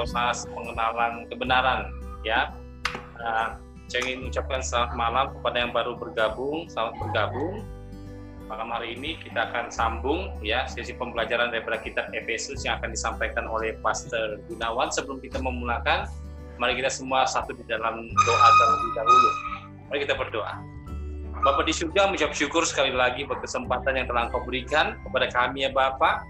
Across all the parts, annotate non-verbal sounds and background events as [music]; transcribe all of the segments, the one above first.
proses pengenalan kebenaran ya. Uh, saya ingin ucapkan selamat malam kepada yang baru bergabung, selamat bergabung. Malam hari ini kita akan sambung ya sesi pembelajaran daripada kitab Efesus yang akan disampaikan oleh Pastor Gunawan. Sebelum kita memulakan, mari kita semua satu di dalam doa terlebih dahulu. Mari kita berdoa. Bapak di surga mengucap syukur sekali lagi buat kesempatan yang telah Engkau berikan kepada kami ya Bapak,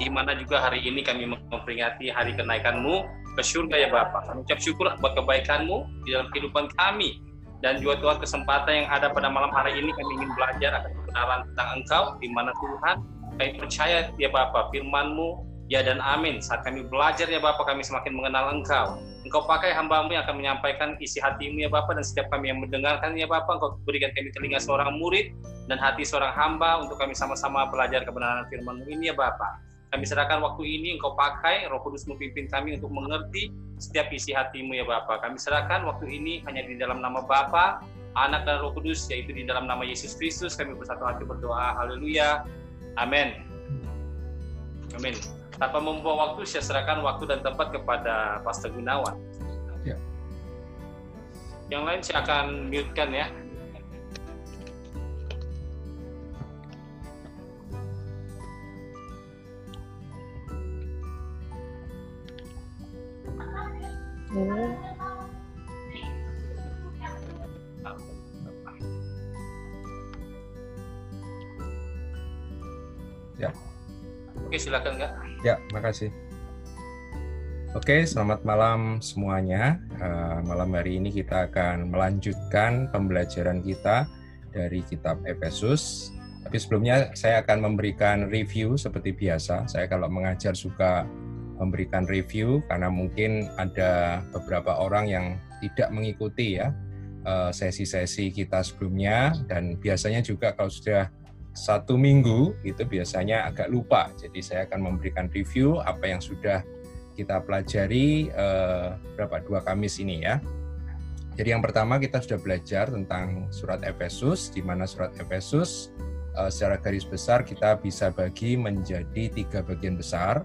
di mana juga hari ini kami memperingati hari kenaikanmu ke surga ya Bapak. Kami ucap syukur buat kebaikanmu di dalam kehidupan kami. Dan juga Tuhan kesempatan yang ada pada malam hari ini kami ingin belajar akan kebenaran tentang Engkau, di mana Tuhan kami percaya ya Bapak firman-Mu ya dan amin. Saat kami belajar ya Bapak kami semakin mengenal Engkau. Engkau pakai hambamu yang akan menyampaikan isi hatimu ya Bapak dan setiap kami yang mendengarkan ya Bapak Engkau berikan kami telinga seorang murid dan hati seorang hamba untuk kami sama-sama belajar kebenaran firman-Mu ini ya Bapak. Kami serahkan waktu ini engkau pakai, roh kudus memimpin kami untuk mengerti setiap isi hatimu ya Bapak. Kami serahkan waktu ini hanya di dalam nama Bapa, Anak dan Roh Kudus, yaitu di dalam nama Yesus Kristus. Kami bersatu hati berdoa. Haleluya. Amin. Amin. Tanpa membuang waktu, saya serahkan waktu dan tempat kepada Pastor Gunawan. Ya. Yang lain saya akan mute-kan ya. Ya. Oke, silakan Kak. Ya, makasih. Oke, selamat malam semuanya. Uh, malam hari ini kita akan melanjutkan pembelajaran kita dari kitab Efesus. Tapi sebelumnya saya akan memberikan review seperti biasa. Saya kalau mengajar suka memberikan review karena mungkin ada beberapa orang yang tidak mengikuti ya eh, sesi-sesi kita sebelumnya. Dan biasanya juga kalau sudah satu minggu itu biasanya agak lupa. Jadi saya akan memberikan review apa yang sudah kita pelajari eh, berapa dua Kamis ini ya. Jadi yang pertama kita sudah belajar tentang surat Efesus di mana surat Efesus eh, secara garis besar kita bisa bagi menjadi tiga bagian besar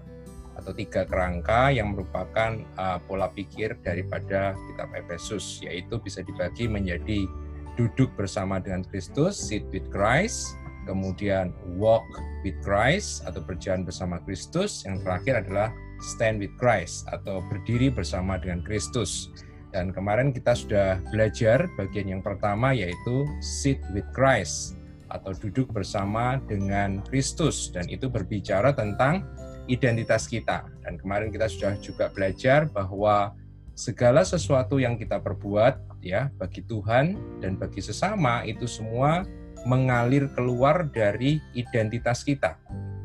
atau tiga kerangka yang merupakan uh, pola pikir daripada kitab Efesus yaitu bisa dibagi menjadi duduk bersama dengan Kristus, sit with Christ, kemudian walk with Christ atau berjalan bersama Kristus, yang terakhir adalah stand with Christ atau berdiri bersama dengan Kristus. Dan kemarin kita sudah belajar bagian yang pertama yaitu sit with Christ atau duduk bersama dengan Kristus dan itu berbicara tentang identitas kita. Dan kemarin kita sudah juga belajar bahwa segala sesuatu yang kita perbuat ya bagi Tuhan dan bagi sesama itu semua mengalir keluar dari identitas kita.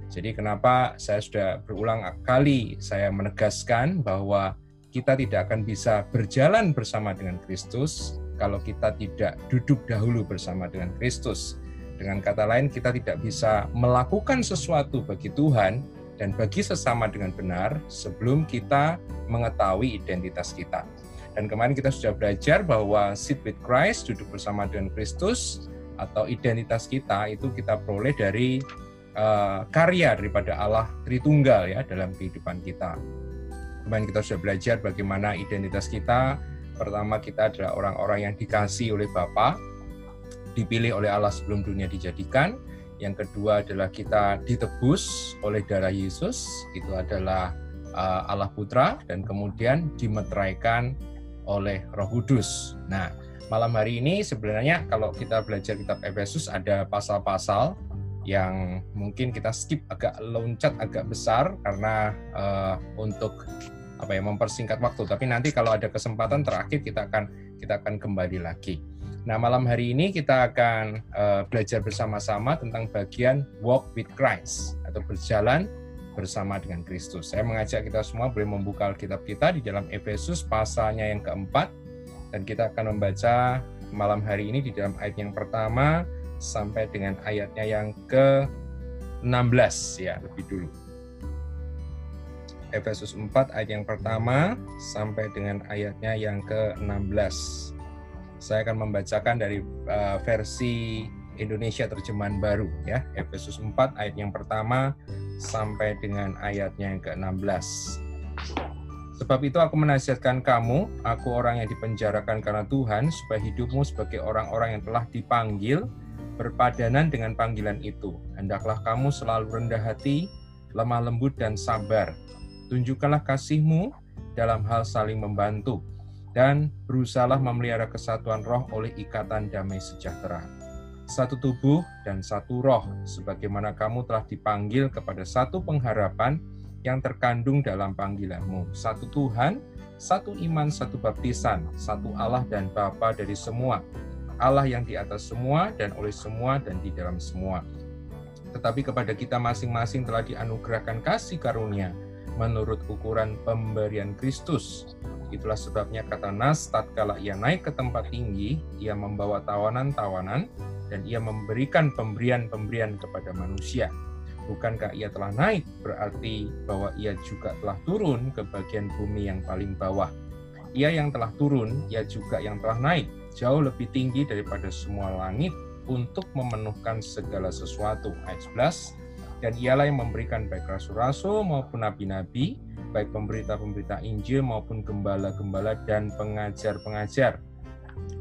Jadi kenapa saya sudah berulang kali saya menegaskan bahwa kita tidak akan bisa berjalan bersama dengan Kristus kalau kita tidak duduk dahulu bersama dengan Kristus. Dengan kata lain, kita tidak bisa melakukan sesuatu bagi Tuhan dan bagi sesama dengan benar sebelum kita mengetahui identitas kita. Dan kemarin kita sudah belajar bahwa sit with Christ, duduk bersama dengan Kristus, atau identitas kita itu kita peroleh dari uh, karya daripada Allah Tritunggal ya dalam kehidupan kita. Kemarin kita sudah belajar bagaimana identitas kita. Pertama kita adalah orang-orang yang dikasih oleh Bapa, dipilih oleh Allah sebelum dunia dijadikan yang kedua adalah kita ditebus oleh darah Yesus, itu adalah uh, Allah Putra dan kemudian dimeteraikan oleh Roh Kudus. Nah, malam hari ini sebenarnya kalau kita belajar kitab Efesus ada pasal-pasal yang mungkin kita skip agak loncat agak besar karena uh, untuk apa ya mempersingkat waktu. Tapi nanti kalau ada kesempatan terakhir kita akan kita akan kembali lagi. Nah, malam hari ini kita akan uh, belajar bersama-sama tentang bagian walk with Christ atau berjalan bersama dengan Kristus. Saya mengajak kita semua boleh membuka Alkitab kita di dalam Efesus pasalnya yang keempat dan kita akan membaca malam hari ini di dalam ayat yang pertama sampai dengan ayatnya yang ke-16 ya lebih dulu. Efesus 4 ayat yang pertama sampai dengan ayatnya yang ke-16. Saya akan membacakan dari uh, versi Indonesia terjemahan baru ya, Efesus 4 ayat yang pertama sampai dengan ayatnya yang ke-16. Sebab itu aku menasihatkan kamu, aku orang yang dipenjarakan karena Tuhan, supaya hidupmu sebagai orang-orang yang telah dipanggil, berpadanan dengan panggilan itu. Hendaklah kamu selalu rendah hati, lemah lembut dan sabar. Tunjukkanlah kasihmu dalam hal saling membantu, dan berusahalah memelihara kesatuan roh oleh ikatan damai sejahtera. Satu tubuh dan satu roh, sebagaimana kamu telah dipanggil kepada satu pengharapan yang terkandung dalam panggilanmu. Satu Tuhan, satu iman, satu baptisan, satu Allah dan Bapa dari semua. Allah yang di atas semua dan oleh semua dan di dalam semua. Tetapi kepada kita masing-masing telah dianugerahkan kasih karunia menurut ukuran pemberian Kristus. Itulah sebabnya kata Nas, tatkala ia naik ke tempat tinggi, ia membawa tawanan-tawanan, dan ia memberikan pemberian-pemberian kepada manusia bukankah ia telah naik berarti bahwa ia juga telah turun ke bagian bumi yang paling bawah. Ia yang telah turun, ia juga yang telah naik, jauh lebih tinggi daripada semua langit untuk memenuhkan segala sesuatu. Ayat 11, dan ialah yang memberikan baik rasul-rasul maupun nabi-nabi, baik pemberita-pemberita Injil maupun gembala-gembala dan pengajar-pengajar,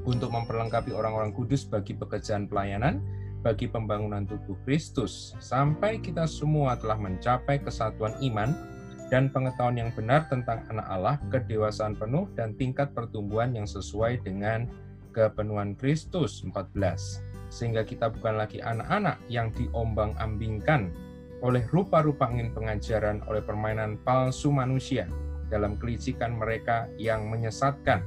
untuk memperlengkapi orang-orang kudus bagi pekerjaan pelayanan, bagi pembangunan tubuh Kristus, sampai kita semua telah mencapai kesatuan iman dan pengetahuan yang benar tentang anak Allah, kedewasaan penuh, dan tingkat pertumbuhan yang sesuai dengan kepenuhan Kristus 14. Sehingga kita bukan lagi anak-anak yang diombang-ambingkan oleh rupa-rupa angin pengajaran oleh permainan palsu manusia dalam kelicikan mereka yang menyesatkan,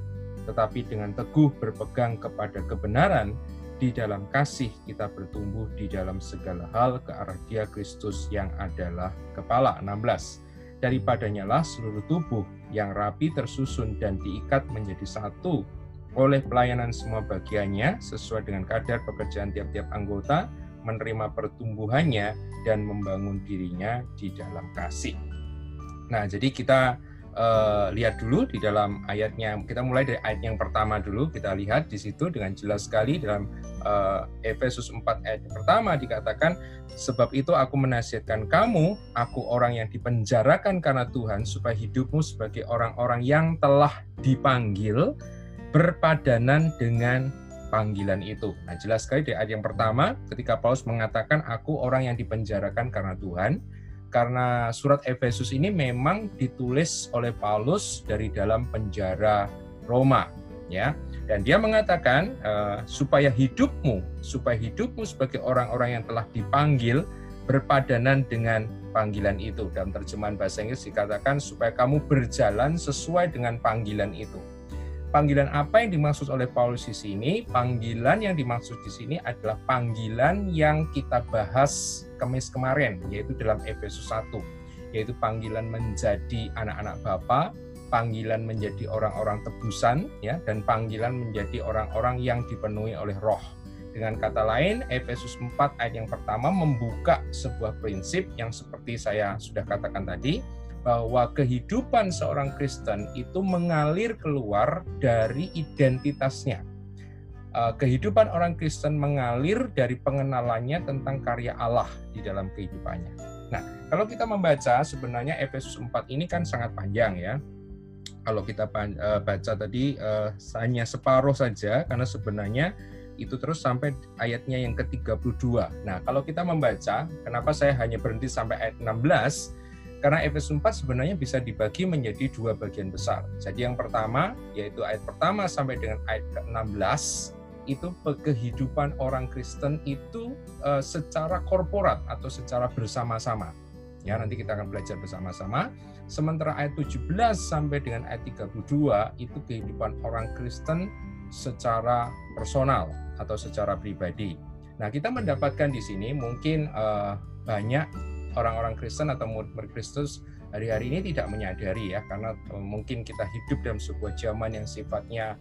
tetapi dengan teguh berpegang kepada kebenaran, di dalam kasih kita bertumbuh di dalam segala hal ke arah dia Kristus yang adalah kepala. 16 daripadanya lah seluruh tubuh yang rapi tersusun dan diikat menjadi satu. Oleh pelayanan semua bagiannya sesuai dengan kadar pekerjaan tiap-tiap anggota menerima pertumbuhannya dan membangun dirinya di dalam kasih. Nah, jadi kita uh, lihat dulu di dalam ayatnya. Kita mulai dari ayat yang pertama dulu. Kita lihat di situ dengan jelas sekali dalam uh, Efesus 4 ayat pertama dikatakan, sebab itu aku menasihatkan kamu, aku orang yang dipenjarakan karena Tuhan, supaya hidupmu sebagai orang-orang yang telah dipanggil berpadanan dengan panggilan itu. Nah, jelas sekali di ayat yang pertama ketika Paulus mengatakan aku orang yang dipenjarakan karena Tuhan, karena surat Efesus ini memang ditulis oleh Paulus dari dalam penjara Roma ya. Dan dia mengatakan uh, supaya hidupmu supaya hidupmu sebagai orang-orang yang telah dipanggil berpadanan dengan panggilan itu. Dalam terjemahan bahasa Inggris dikatakan supaya kamu berjalan sesuai dengan panggilan itu panggilan apa yang dimaksud oleh Paulus di sini? Panggilan yang dimaksud di sini adalah panggilan yang kita bahas kemis kemarin, yaitu dalam Efesus 1, yaitu panggilan menjadi anak-anak Bapa, panggilan menjadi orang-orang tebusan, ya, dan panggilan menjadi orang-orang yang dipenuhi oleh Roh. Dengan kata lain, Efesus 4 ayat yang pertama membuka sebuah prinsip yang seperti saya sudah katakan tadi, bahwa kehidupan seorang Kristen itu mengalir keluar dari identitasnya. Eh, kehidupan orang Kristen mengalir dari pengenalannya tentang karya Allah di dalam kehidupannya. Nah, kalau kita membaca sebenarnya Efesus 4 ini kan sangat panjang ya. Kalau kita eh, baca tadi eh, hanya separuh saja karena sebenarnya itu terus sampai ayatnya yang ke-32. Nah, kalau kita membaca, kenapa saya hanya berhenti sampai ayat 16? Karena Efesus 4 sebenarnya bisa dibagi menjadi dua bagian besar. Jadi yang pertama, yaitu ayat pertama sampai dengan ayat ke-16, itu kehidupan orang Kristen itu uh, secara korporat atau secara bersama-sama. Ya, nanti kita akan belajar bersama-sama. Sementara ayat 17 sampai dengan ayat 32 itu kehidupan orang Kristen secara personal atau secara pribadi. Nah, kita mendapatkan di sini mungkin uh, banyak orang-orang Kristen atau murid-murid Kristus hari-hari ini tidak menyadari ya karena eh, mungkin kita hidup dalam sebuah zaman yang sifatnya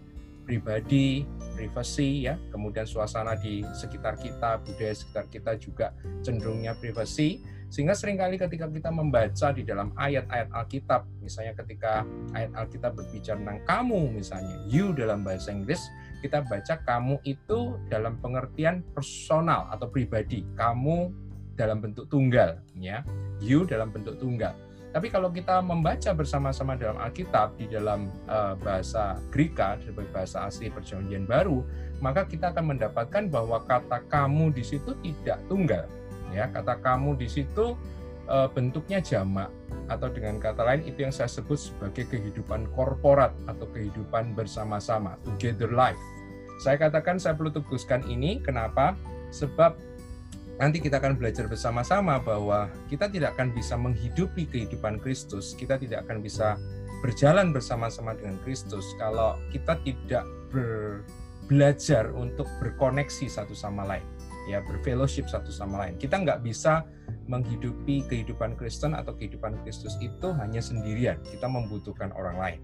pribadi, privasi ya, kemudian suasana di sekitar kita, budaya sekitar kita juga cenderungnya privasi, sehingga sering kali ketika kita membaca di dalam ayat-ayat Alkitab, misalnya ketika ayat Alkitab berbicara tentang kamu misalnya, you dalam bahasa Inggris, kita baca kamu itu dalam pengertian personal atau pribadi, kamu dalam bentuk tunggal ya you dalam bentuk tunggal Tapi kalau kita membaca bersama-sama dalam Alkitab di dalam uh, bahasa Greka sebagai bahasa asli Perjanjian Baru, maka kita akan mendapatkan bahwa kata kamu di situ tidak tunggal. Ya, kata kamu di situ uh, bentuknya jamak atau dengan kata lain itu yang saya sebut sebagai kehidupan korporat atau kehidupan bersama-sama, together life. Saya katakan saya perlu tegaskan ini kenapa? Sebab nanti kita akan belajar bersama-sama bahwa kita tidak akan bisa menghidupi kehidupan Kristus, kita tidak akan bisa berjalan bersama-sama dengan Kristus kalau kita tidak belajar untuk berkoneksi satu sama lain, ya berfellowship satu sama lain. Kita nggak bisa menghidupi kehidupan Kristen atau kehidupan Kristus itu hanya sendirian. Kita membutuhkan orang lain.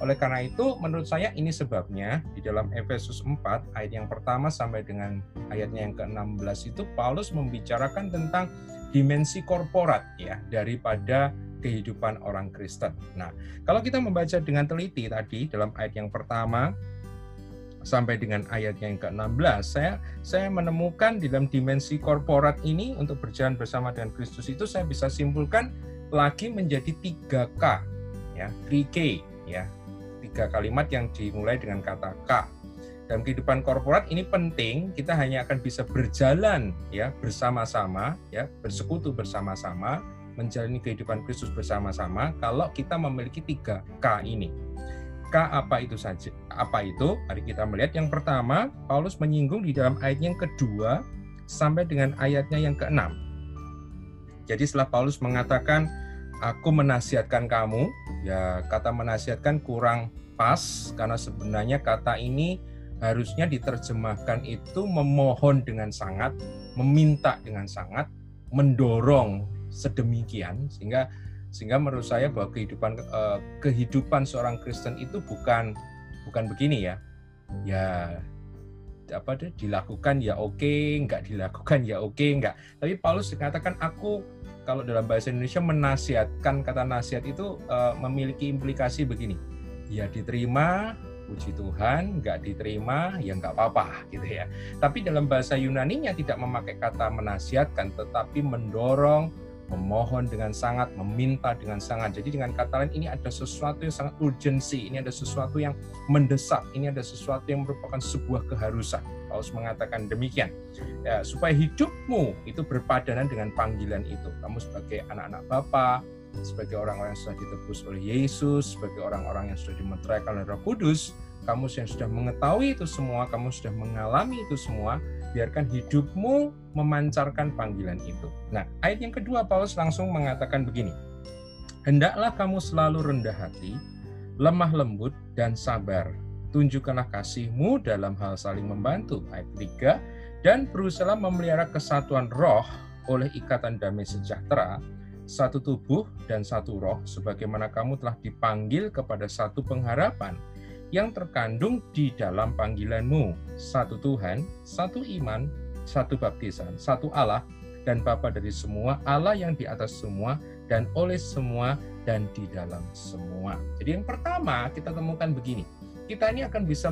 Oleh karena itu, menurut saya ini sebabnya di dalam Efesus 4 ayat yang pertama sampai dengan ayatnya yang ke-16 itu Paulus membicarakan tentang dimensi korporat ya daripada kehidupan orang Kristen. Nah, kalau kita membaca dengan teliti tadi dalam ayat yang pertama sampai dengan ayatnya yang ke-16, saya saya menemukan di dalam dimensi korporat ini untuk berjalan bersama dengan Kristus itu saya bisa simpulkan lagi menjadi 3K ya, 3K ya. Tiga kalimat yang dimulai dengan kata K. Dalam kehidupan korporat ini penting, kita hanya akan bisa berjalan ya bersama-sama ya, bersekutu bersama-sama, menjalani kehidupan Kristus bersama-sama kalau kita memiliki 3K ini K apa itu saja? Apa itu? Mari kita melihat yang pertama, Paulus menyinggung di dalam ayat yang kedua sampai dengan ayatnya yang keenam. Jadi setelah Paulus mengatakan, aku menasihatkan kamu, ya kata menasihatkan kurang pas karena sebenarnya kata ini harusnya diterjemahkan itu memohon dengan sangat, meminta dengan sangat, mendorong sedemikian sehingga sehingga menurut saya bahwa kehidupan uh, kehidupan seorang Kristen itu bukan bukan begini ya. Ya apa deh dilakukan ya oke nggak dilakukan ya oke nggak. Tapi Paulus dikatakan aku kalau dalam bahasa Indonesia menasihatkan kata nasihat itu uh, memiliki implikasi begini. Ya diterima puji Tuhan nggak diterima ya nggak apa-apa gitu ya. Tapi dalam bahasa Yunani-nya tidak memakai kata menasihatkan tetapi mendorong memohon dengan sangat, meminta dengan sangat. Jadi dengan kata lain ini ada sesuatu yang sangat urgensi, ini ada sesuatu yang mendesak, ini ada sesuatu yang merupakan sebuah keharusan. Paulus mengatakan demikian. Ya, supaya hidupmu itu berpadanan dengan panggilan itu. Kamu sebagai anak-anak Bapa, sebagai orang-orang yang sudah ditebus oleh Yesus, sebagai orang-orang yang sudah dimeteraikan oleh Roh Kudus, kamu yang sudah mengetahui itu semua, kamu sudah mengalami itu semua, biarkan hidupmu memancarkan panggilan itu. Nah, ayat yang kedua Paulus langsung mengatakan begini. Hendaklah kamu selalu rendah hati, lemah lembut, dan sabar. Tunjukkanlah kasihmu dalam hal saling membantu. Ayat 3. Dan berusaha memelihara kesatuan roh oleh ikatan damai sejahtera, satu tubuh dan satu roh, sebagaimana kamu telah dipanggil kepada satu pengharapan yang terkandung di dalam panggilanmu. Satu Tuhan, satu iman, satu baptisan, satu Allah, dan Bapa dari semua, Allah yang di atas semua, dan oleh semua, dan di dalam semua. Jadi yang pertama kita temukan begini, kita ini akan bisa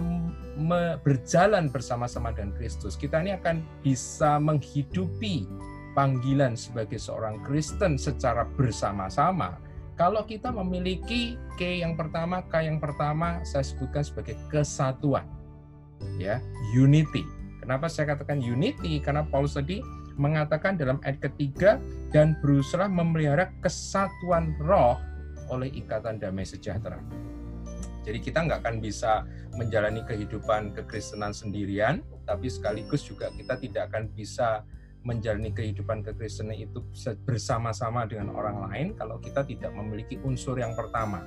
berjalan bersama-sama dengan Kristus. Kita ini akan bisa menghidupi panggilan sebagai seorang Kristen secara bersama-sama kalau kita memiliki K yang pertama, K yang pertama saya sebutkan sebagai kesatuan. Ya, unity. Kenapa saya katakan unity? Karena Paulus tadi mengatakan dalam ayat ketiga dan berusaha memelihara kesatuan roh oleh ikatan damai sejahtera. Jadi kita nggak akan bisa menjalani kehidupan kekristenan sendirian, tapi sekaligus juga kita tidak akan bisa menjalani kehidupan kekristenan itu bersama-sama dengan orang lain kalau kita tidak memiliki unsur yang pertama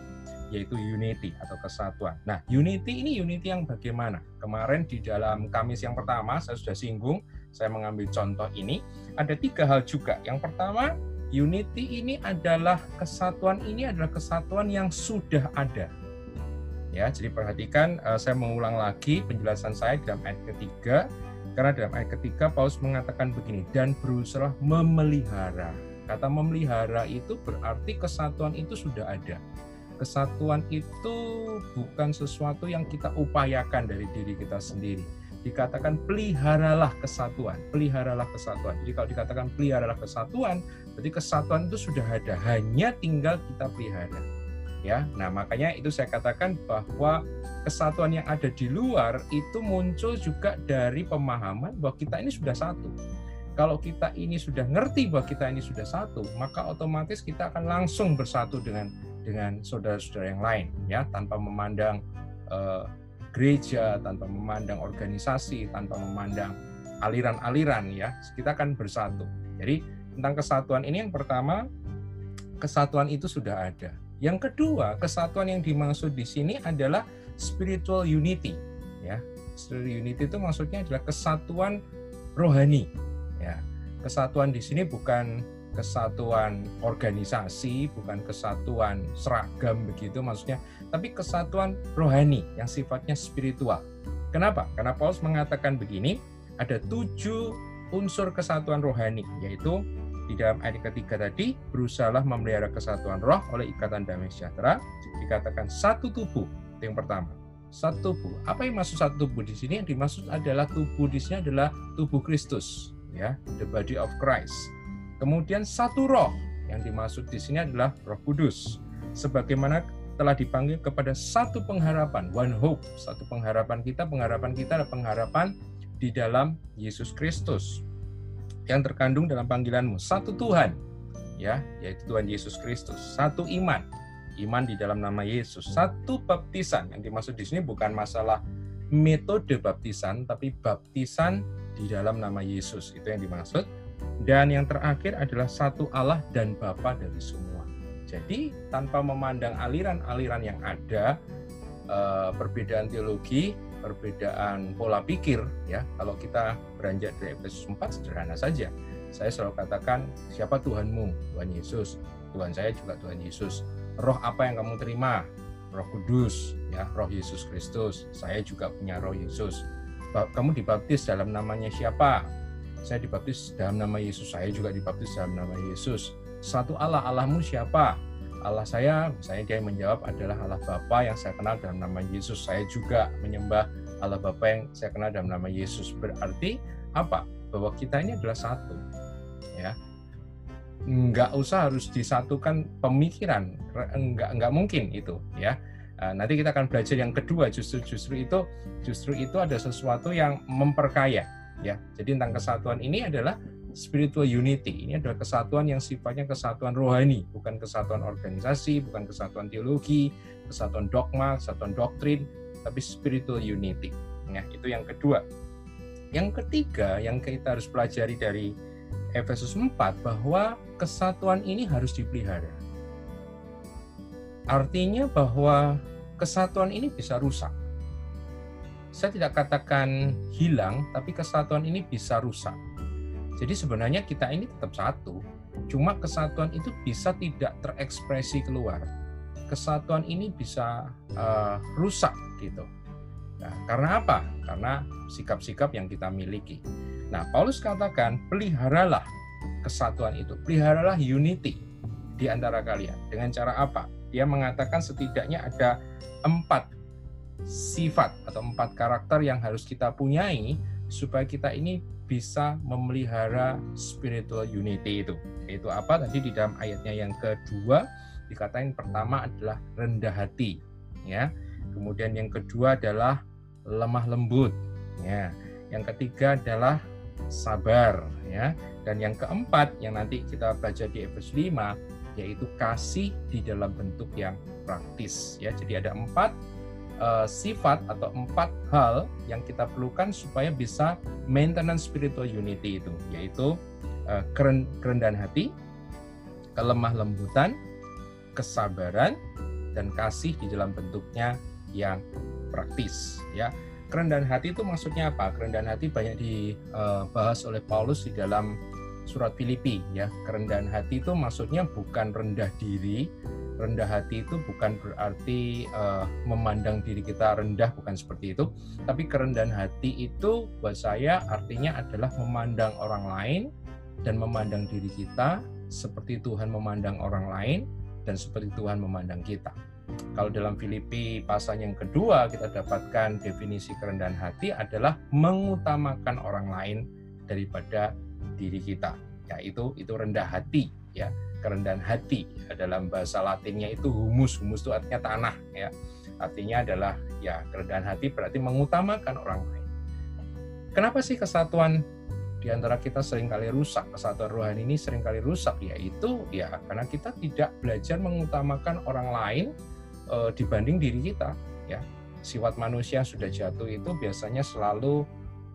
yaitu unity atau kesatuan. Nah, unity ini unity yang bagaimana? Kemarin di dalam Kamis yang pertama saya sudah singgung, saya mengambil contoh ini ada tiga hal juga. Yang pertama, unity ini adalah kesatuan ini adalah kesatuan yang sudah ada. Ya, jadi perhatikan eh, saya mengulang lagi penjelasan saya dalam ayat ketiga karena dalam ayat ketiga Paulus mengatakan begini, dan berusaha memelihara. Kata memelihara itu berarti kesatuan itu sudah ada. Kesatuan itu bukan sesuatu yang kita upayakan dari diri kita sendiri. dikatakan peliharalah kesatuan, peliharalah kesatuan. Jadi kalau dikatakan peliharalah kesatuan, berarti kesatuan itu sudah ada, hanya tinggal kita pelihara. Ya, nah makanya itu saya katakan bahwa kesatuan yang ada di luar itu muncul juga dari pemahaman bahwa kita ini sudah satu. Kalau kita ini sudah ngerti bahwa kita ini sudah satu, maka otomatis kita akan langsung bersatu dengan dengan saudara-saudara yang lain, ya tanpa memandang uh, gereja, tanpa memandang organisasi, tanpa memandang aliran-aliran, ya kita akan bersatu. Jadi tentang kesatuan ini yang pertama, kesatuan itu sudah ada. Yang kedua, kesatuan yang dimaksud di sini adalah spiritual unity, ya. Spiritual unity itu maksudnya adalah kesatuan rohani Ya, kesatuan di sini bukan kesatuan organisasi, bukan kesatuan seragam begitu maksudnya, tapi kesatuan rohani yang sifatnya spiritual. Kenapa? Karena Paulus mengatakan begini, ada tujuh unsur kesatuan rohani, yaitu di dalam ayat ketiga tadi, berusahalah memelihara kesatuan roh oleh ikatan damai sejahtera, dikatakan satu tubuh, yang pertama. Satu tubuh. Apa yang maksud satu tubuh di sini? Yang dimaksud adalah tubuh di sini adalah tubuh Kristus ya the body of Christ. Kemudian satu roh yang dimaksud di sini adalah Roh Kudus. Sebagaimana telah dipanggil kepada satu pengharapan, one hope. Satu pengharapan kita, pengharapan kita adalah pengharapan di dalam Yesus Kristus yang terkandung dalam panggilanmu. Satu Tuhan, ya, yaitu Tuhan Yesus Kristus. Satu iman, iman di dalam nama Yesus. Satu baptisan yang dimaksud di sini bukan masalah metode baptisan, tapi baptisan di dalam nama Yesus itu yang dimaksud dan yang terakhir adalah satu Allah dan Bapa dari semua jadi tanpa memandang aliran-aliran yang ada eh, perbedaan teologi perbedaan pola pikir ya kalau kita beranjak dari Efesus 4 sederhana saja saya selalu katakan siapa Tuhanmu Tuhan Yesus Tuhan saya juga Tuhan Yesus roh apa yang kamu terima Roh Kudus ya Roh Yesus Kristus saya juga punya Roh Yesus kamu dibaptis dalam namanya siapa? Saya dibaptis dalam nama Yesus. Saya juga dibaptis dalam nama Yesus. Satu Allah, Allahmu siapa? Allah saya, saya dia menjawab adalah Allah Bapa yang saya kenal dalam nama Yesus. Saya juga menyembah Allah Bapa yang saya kenal dalam nama Yesus. Berarti apa? Bahwa kita ini adalah satu. Ya, nggak usah harus disatukan pemikiran, nggak nggak mungkin itu. Ya, Nah, nanti kita akan belajar yang kedua justru justru itu justru itu ada sesuatu yang memperkaya ya. Jadi tentang kesatuan ini adalah spiritual unity. Ini adalah kesatuan yang sifatnya kesatuan rohani, bukan kesatuan organisasi, bukan kesatuan teologi, kesatuan dogma, kesatuan doktrin, tapi spiritual unity. Ya, itu yang kedua. Yang ketiga yang kita harus pelajari dari Efesus 4 bahwa kesatuan ini harus dipelihara. Artinya bahwa kesatuan ini bisa rusak. Saya tidak katakan hilang, tapi kesatuan ini bisa rusak. Jadi sebenarnya kita ini tetap satu, cuma kesatuan itu bisa tidak terekspresi keluar. Kesatuan ini bisa uh, rusak gitu. Nah, karena apa? Karena sikap-sikap yang kita miliki. Nah, Paulus katakan, peliharalah kesatuan itu, peliharalah unity di antara kalian. Dengan cara apa? dia mengatakan setidaknya ada empat sifat atau empat karakter yang harus kita punyai supaya kita ini bisa memelihara spiritual unity itu. Itu apa? Tadi di dalam ayatnya yang kedua dikatakan pertama adalah rendah hati, ya. Kemudian yang kedua adalah lemah lembut, ya. Yang ketiga adalah sabar, ya. Dan yang keempat yang nanti kita baca di Efesus 5 yaitu kasih di dalam bentuk yang praktis ya jadi ada empat uh, sifat atau empat hal yang kita perlukan supaya bisa maintenance spiritual unity itu yaitu uh, keren, kerendahan hati kelemah lembutan kesabaran dan kasih di dalam bentuknya yang praktis ya. Kerendahan hati itu maksudnya apa? Kerendahan hati banyak dibahas oleh Paulus di dalam surat Filipi ya. Kerendahan hati itu maksudnya bukan rendah diri. Rendah hati itu bukan berarti uh, memandang diri kita rendah bukan seperti itu. Tapi kerendahan hati itu buat saya artinya adalah memandang orang lain dan memandang diri kita seperti Tuhan memandang orang lain dan seperti Tuhan memandang kita. Kalau dalam Filipi pasal yang kedua kita dapatkan definisi kerendahan hati adalah mengutamakan orang lain daripada diri kita. Ya, itu itu rendah hati ya, kerendahan hati. Dalam bahasa Latinnya itu humus. Humus itu artinya tanah ya. Artinya adalah ya kerendahan hati berarti mengutamakan orang lain. Kenapa sih kesatuan di antara kita sering kali rusak, kesatuan rohani ini sering kali rusak, yaitu ya karena kita tidak belajar mengutamakan orang lain e, dibanding diri kita. Ya, sifat manusia sudah jatuh itu biasanya selalu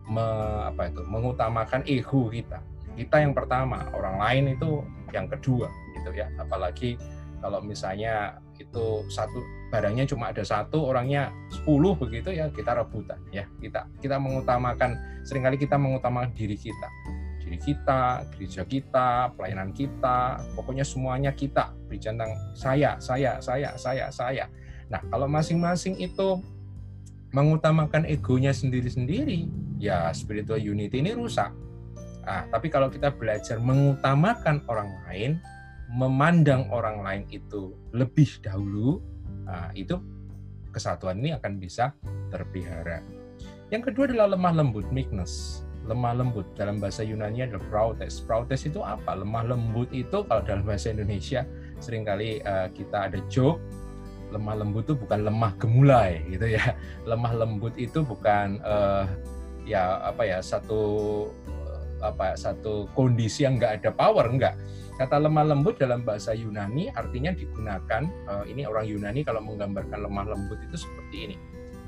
me, apa itu mengutamakan ego kita. Kita yang pertama, orang lain itu yang kedua, gitu ya. Apalagi kalau misalnya itu satu barangnya cuma ada satu orangnya 10 begitu ya kita rebutan ya kita kita mengutamakan sering kali kita mengutamakan diri kita diri kita gereja kita pelayanan kita pokoknya semuanya kita bicara saya saya saya saya saya nah kalau masing-masing itu mengutamakan egonya sendiri-sendiri ya spiritual unity ini rusak nah, tapi kalau kita belajar mengutamakan orang lain memandang orang lain itu lebih dahulu Nah, itu kesatuan ini akan bisa terpelihara. Yang kedua adalah lemah lembut, meekness. Lemah lembut dalam bahasa Yunani adalah prautes. Prautes itu apa? Lemah lembut itu kalau dalam bahasa Indonesia sering kali uh, kita ada joke lemah lembut itu bukan lemah gemulai gitu ya. [laughs] Lemah lembut itu bukan uh, ya apa ya satu apa satu kondisi yang nggak ada power enggak Kata lemah lembut dalam bahasa Yunani artinya digunakan uh, ini orang Yunani kalau menggambarkan lemah lembut itu seperti ini.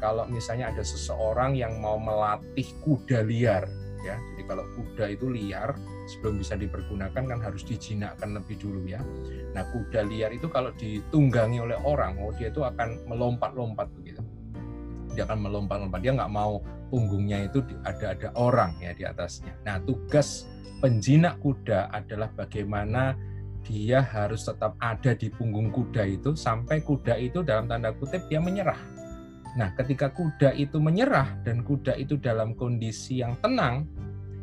Kalau misalnya ada seseorang yang mau melatih kuda liar, ya. Jadi kalau kuda itu liar sebelum bisa dipergunakan kan harus dijinakkan lebih dulu ya. Nah, kuda liar itu kalau ditunggangi oleh orang, oh dia itu akan melompat-lompat begitu. Dia akan melompat-lompat. Dia nggak mau punggungnya itu ada ada orang ya di atasnya. Nah, tugas penjinak kuda adalah bagaimana dia harus tetap ada di punggung kuda itu sampai kuda itu dalam tanda kutip dia menyerah. Nah, ketika kuda itu menyerah dan kuda itu dalam kondisi yang tenang,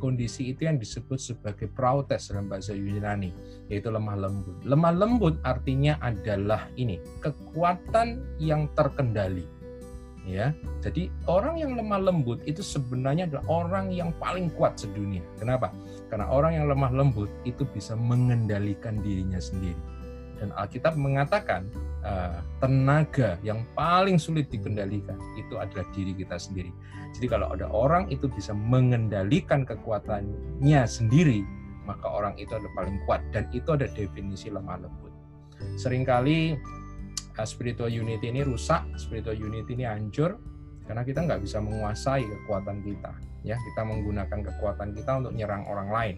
kondisi itu yang disebut sebagai prautes dalam bahasa Yunani, yaitu lemah lembut. Lemah lembut artinya adalah ini, kekuatan yang terkendali ya. Jadi orang yang lemah lembut itu sebenarnya adalah orang yang paling kuat sedunia. Kenapa? Karena orang yang lemah lembut itu bisa mengendalikan dirinya sendiri. Dan Alkitab mengatakan uh, tenaga yang paling sulit dikendalikan itu adalah diri kita sendiri. Jadi kalau ada orang itu bisa mengendalikan kekuatannya sendiri, maka orang itu adalah paling kuat dan itu ada definisi lemah lembut. Seringkali uh, spiritual unity ini rusak, spiritual unity ini hancur karena kita nggak bisa menguasai kekuatan kita. Ya, kita menggunakan kekuatan kita untuk nyerang orang lain.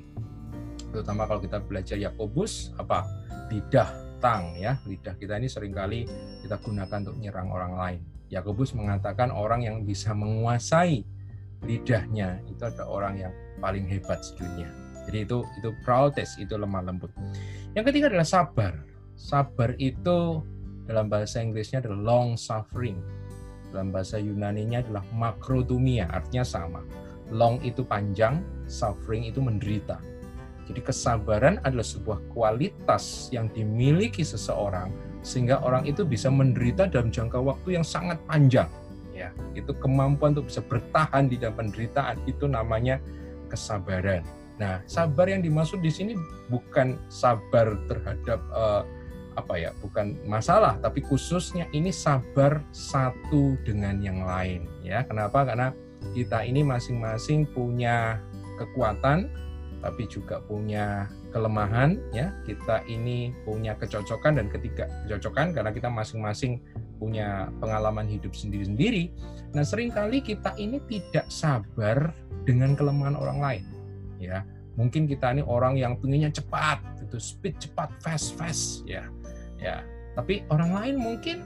Terutama kalau kita belajar Yakobus, apa lidah tang ya, lidah kita ini sering kali kita gunakan untuk nyerang orang lain. Yakobus mengatakan orang yang bisa menguasai lidahnya itu ada orang yang paling hebat sedunia. Jadi itu itu proutes, itu lemah lembut. Yang ketiga adalah sabar. Sabar itu dalam bahasa Inggrisnya adalah long suffering. Dalam bahasa Yunani-nya adalah makrotumia, artinya sama. Long itu panjang, suffering itu menderita. Jadi kesabaran adalah sebuah kualitas yang dimiliki seseorang sehingga orang itu bisa menderita dalam jangka waktu yang sangat panjang. Ya, itu kemampuan untuk bisa bertahan di dalam penderitaan itu namanya kesabaran. Nah, sabar yang dimaksud di sini bukan sabar terhadap uh, apa ya bukan masalah tapi khususnya ini sabar satu dengan yang lain ya kenapa karena kita ini masing-masing punya kekuatan tapi juga punya kelemahan ya. Kita ini punya kecocokan dan ketiga kecocokan karena kita masing-masing punya pengalaman hidup sendiri-sendiri. Nah sering kali kita ini tidak sabar dengan kelemahan orang lain ya. Mungkin kita ini orang yang pengennya cepat itu speed cepat fast fast ya. Ya tapi orang lain mungkin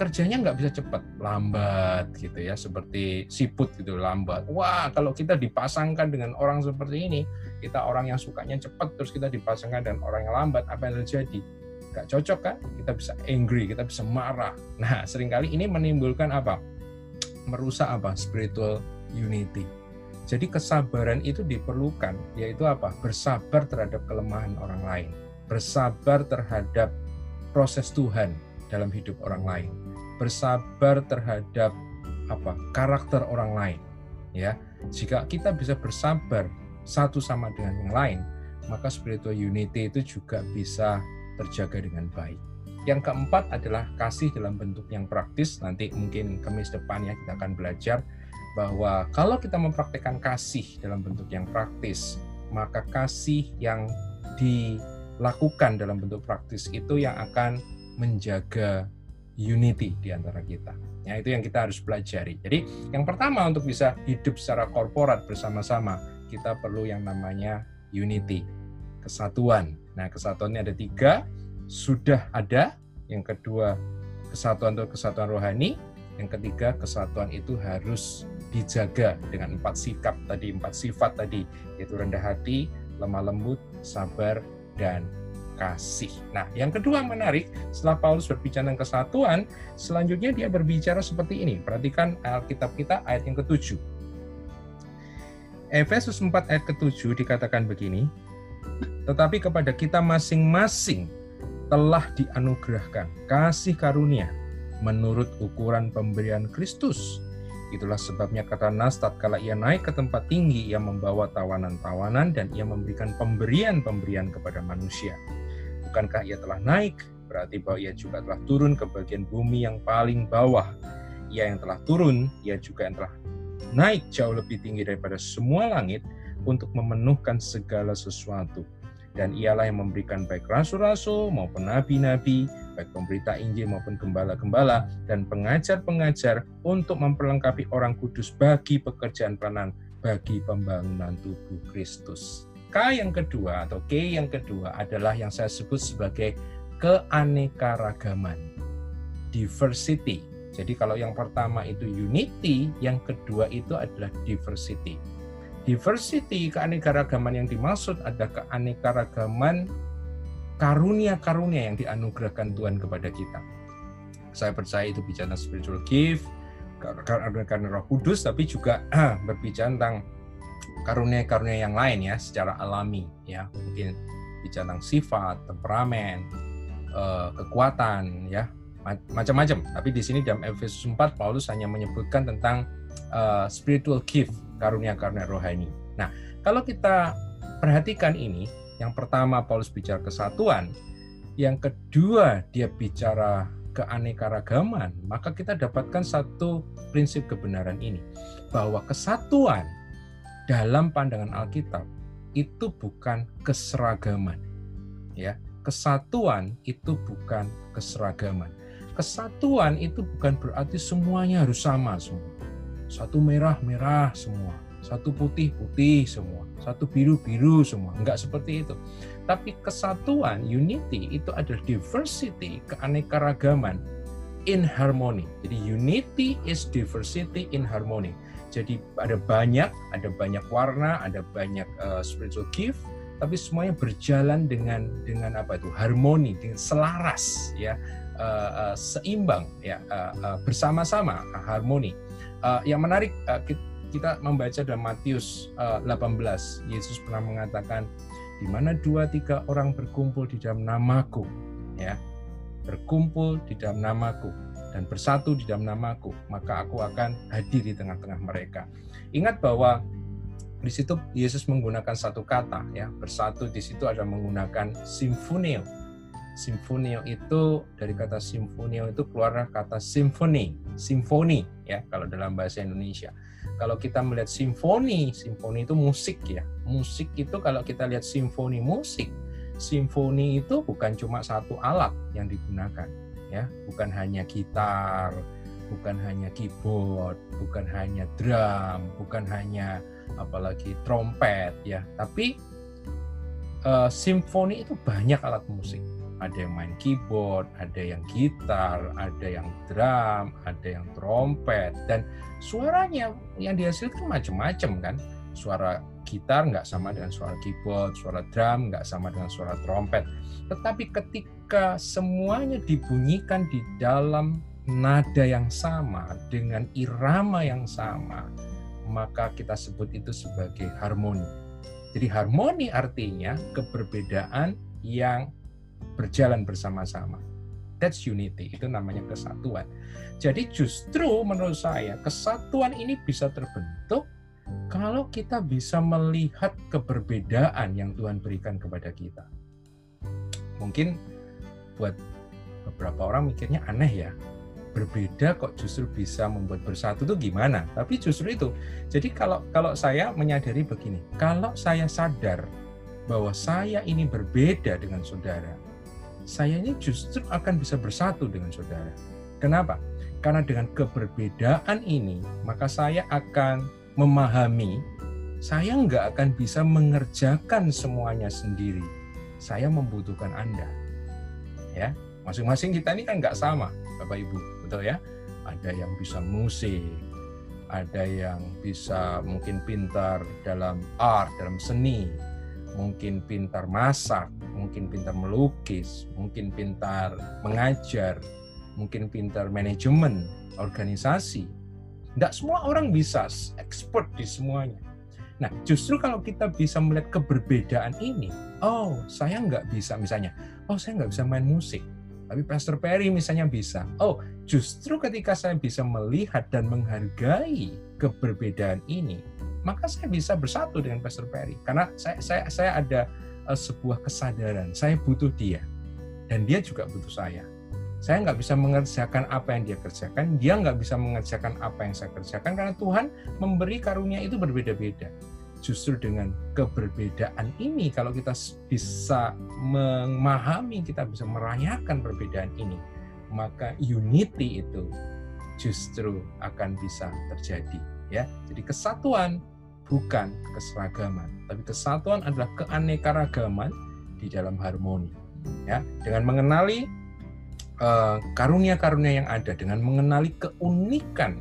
kerjanya nggak bisa cepat lambat gitu ya seperti siput gitu lambat. Wah kalau kita dipasangkan dengan orang seperti ini kita orang yang sukanya cepat terus kita dipasangkan dengan orang yang lambat apa yang terjadi? Nggak cocok kan? Kita bisa angry kita bisa marah. Nah sering kali ini menimbulkan apa? Merusak apa? Spiritual unity. Jadi kesabaran itu diperlukan yaitu apa? Bersabar terhadap kelemahan orang lain. Bersabar terhadap proses Tuhan dalam hidup orang lain, bersabar terhadap apa karakter orang lain. Ya, jika kita bisa bersabar satu sama dengan yang lain, maka spiritual unity itu juga bisa terjaga dengan baik. Yang keempat adalah kasih dalam bentuk yang praktis. Nanti mungkin kemis depannya kita akan belajar bahwa kalau kita mempraktekkan kasih dalam bentuk yang praktis, maka kasih yang dilakukan dalam bentuk praktis itu yang akan menjaga unity di antara kita. Ya, itu yang kita harus pelajari. Jadi, yang pertama untuk bisa hidup secara korporat bersama-sama, kita perlu yang namanya unity, kesatuan. Nah, kesatuannya ada tiga, sudah ada. Yang kedua, kesatuan itu kesatuan rohani. Yang ketiga, kesatuan itu harus dijaga dengan empat sikap tadi, empat sifat tadi, yaitu rendah hati, lemah lembut, sabar, dan kasih. Nah, yang kedua menarik, setelah Paulus berbicara tentang kesatuan, selanjutnya dia berbicara seperti ini. Perhatikan Alkitab kita ayat yang ketujuh. Efesus 4 ayat ketujuh dikatakan begini, tetapi kepada kita masing-masing telah dianugerahkan kasih karunia menurut ukuran pemberian Kristus Itulah sebabnya kata Nas tatkala ia naik ke tempat tinggi ia membawa tawanan-tawanan dan ia memberikan pemberian-pemberian kepada manusia. Bukankah ia telah naik? Berarti bahwa ia juga telah turun ke bagian bumi yang paling bawah. Ia yang telah turun, ia juga yang telah naik jauh lebih tinggi daripada semua langit untuk memenuhkan segala sesuatu dan ialah yang memberikan baik rasul-rasul maupun nabi-nabi, baik pemberita Injil maupun gembala-gembala dan pengajar-pengajar untuk memperlengkapi orang kudus bagi pekerjaan peranan bagi pembangunan tubuh Kristus. K yang kedua atau K yang kedua adalah yang saya sebut sebagai keanekaragaman. Diversity. Jadi kalau yang pertama itu unity, yang kedua itu adalah diversity diversity, keanekaragaman yang dimaksud ada keanekaragaman karunia-karunia yang dianugerahkan Tuhan kepada kita. Saya percaya itu bicara spiritual gift, karena roh kudus, tapi juga [clears throat] berbicara tentang karunia-karunia yang lain ya, secara alami ya, mungkin bicara tentang sifat, temperamen, eh, kekuatan ya, macam-macam. Tapi di sini dalam Efesus 4 Paulus hanya menyebutkan tentang uh, spiritual gift karunia-karunia rohani. Nah, kalau kita perhatikan ini, yang pertama Paulus bicara kesatuan, yang kedua dia bicara keanekaragaman, maka kita dapatkan satu prinsip kebenaran ini, bahwa kesatuan dalam pandangan Alkitab itu bukan keseragaman. Ya, kesatuan itu bukan keseragaman. Kesatuan itu bukan berarti semuanya harus sama semua satu merah merah semua, satu putih putih semua, satu biru biru semua. Enggak seperti itu. Tapi kesatuan, unity itu adalah diversity, keanekaragaman in harmony. Jadi unity is diversity in harmony. Jadi ada banyak, ada banyak warna, ada banyak uh, spiritual gift, tapi semuanya berjalan dengan dengan apa itu? Harmoni, dengan selaras, ya, uh, uh, seimbang, ya, uh, uh, bersama-sama, uh, harmoni. Uh, yang menarik uh, kita membaca dalam Matius uh, 18, Yesus pernah mengatakan di mana dua tiga orang berkumpul di dalam namaku, ya. Berkumpul di dalam namaku dan bersatu di dalam namaku, maka aku akan hadir di tengah-tengah mereka. Ingat bahwa di situ Yesus menggunakan satu kata ya bersatu di situ ada menggunakan simfonio Simfonio itu dari kata simfonio itu keluar kata simfoni, simfoni ya kalau dalam bahasa Indonesia. Kalau kita melihat simfoni, simfoni itu musik ya. Musik itu kalau kita lihat simfoni musik, simfoni itu bukan cuma satu alat yang digunakan ya, bukan hanya gitar, bukan hanya keyboard, bukan hanya drum, bukan hanya apalagi trompet ya, tapi uh, simfoni itu banyak alat musik ada yang main keyboard, ada yang gitar, ada yang drum, ada yang trompet, dan suaranya yang dihasilkan macam-macam kan. Suara gitar nggak sama dengan suara keyboard, suara drum nggak sama dengan suara trompet. Tetapi ketika semuanya dibunyikan di dalam nada yang sama, dengan irama yang sama, maka kita sebut itu sebagai harmoni. Jadi harmoni artinya keberbedaan yang berjalan bersama-sama. That's unity. Itu namanya kesatuan. Jadi justru menurut saya kesatuan ini bisa terbentuk kalau kita bisa melihat keberbedaan yang Tuhan berikan kepada kita. Mungkin buat beberapa orang mikirnya aneh ya, berbeda kok justru bisa membuat bersatu itu gimana? Tapi justru itu. Jadi kalau kalau saya menyadari begini, kalau saya sadar bahwa saya ini berbeda dengan saudara, saya ini justru akan bisa bersatu dengan saudara. Kenapa? Karena dengan keberbedaan ini, maka saya akan memahami, saya nggak akan bisa mengerjakan semuanya sendiri. Saya membutuhkan Anda. Ya, masing-masing kita ini kan nggak sama, Bapak Ibu, betul ya? Ada yang bisa musik, ada yang bisa mungkin pintar dalam art, dalam seni, mungkin pintar masak, mungkin pintar melukis, mungkin pintar mengajar, mungkin pintar manajemen, organisasi. Tidak semua orang bisa expert di semuanya. Nah, justru kalau kita bisa melihat keberbedaan ini, oh, saya nggak bisa misalnya, oh, saya nggak bisa main musik, tapi Pastor Perry misalnya bisa. Oh, justru ketika saya bisa melihat dan menghargai keberbedaan ini, maka saya bisa bersatu dengan Pastor Perry. Karena saya, saya, saya ada uh, sebuah kesadaran, saya butuh dia, dan dia juga butuh saya saya nggak bisa mengerjakan apa yang dia kerjakan, dia nggak bisa mengerjakan apa yang saya kerjakan karena Tuhan memberi karunia itu berbeda-beda. Justru dengan keberbedaan ini, kalau kita bisa memahami, kita bisa merayakan perbedaan ini, maka unity itu justru akan bisa terjadi. Ya, jadi kesatuan bukan keseragaman, tapi kesatuan adalah keanekaragaman di dalam harmoni. Ya, dengan mengenali Eh, karunia-karunia yang ada dengan mengenali keunikan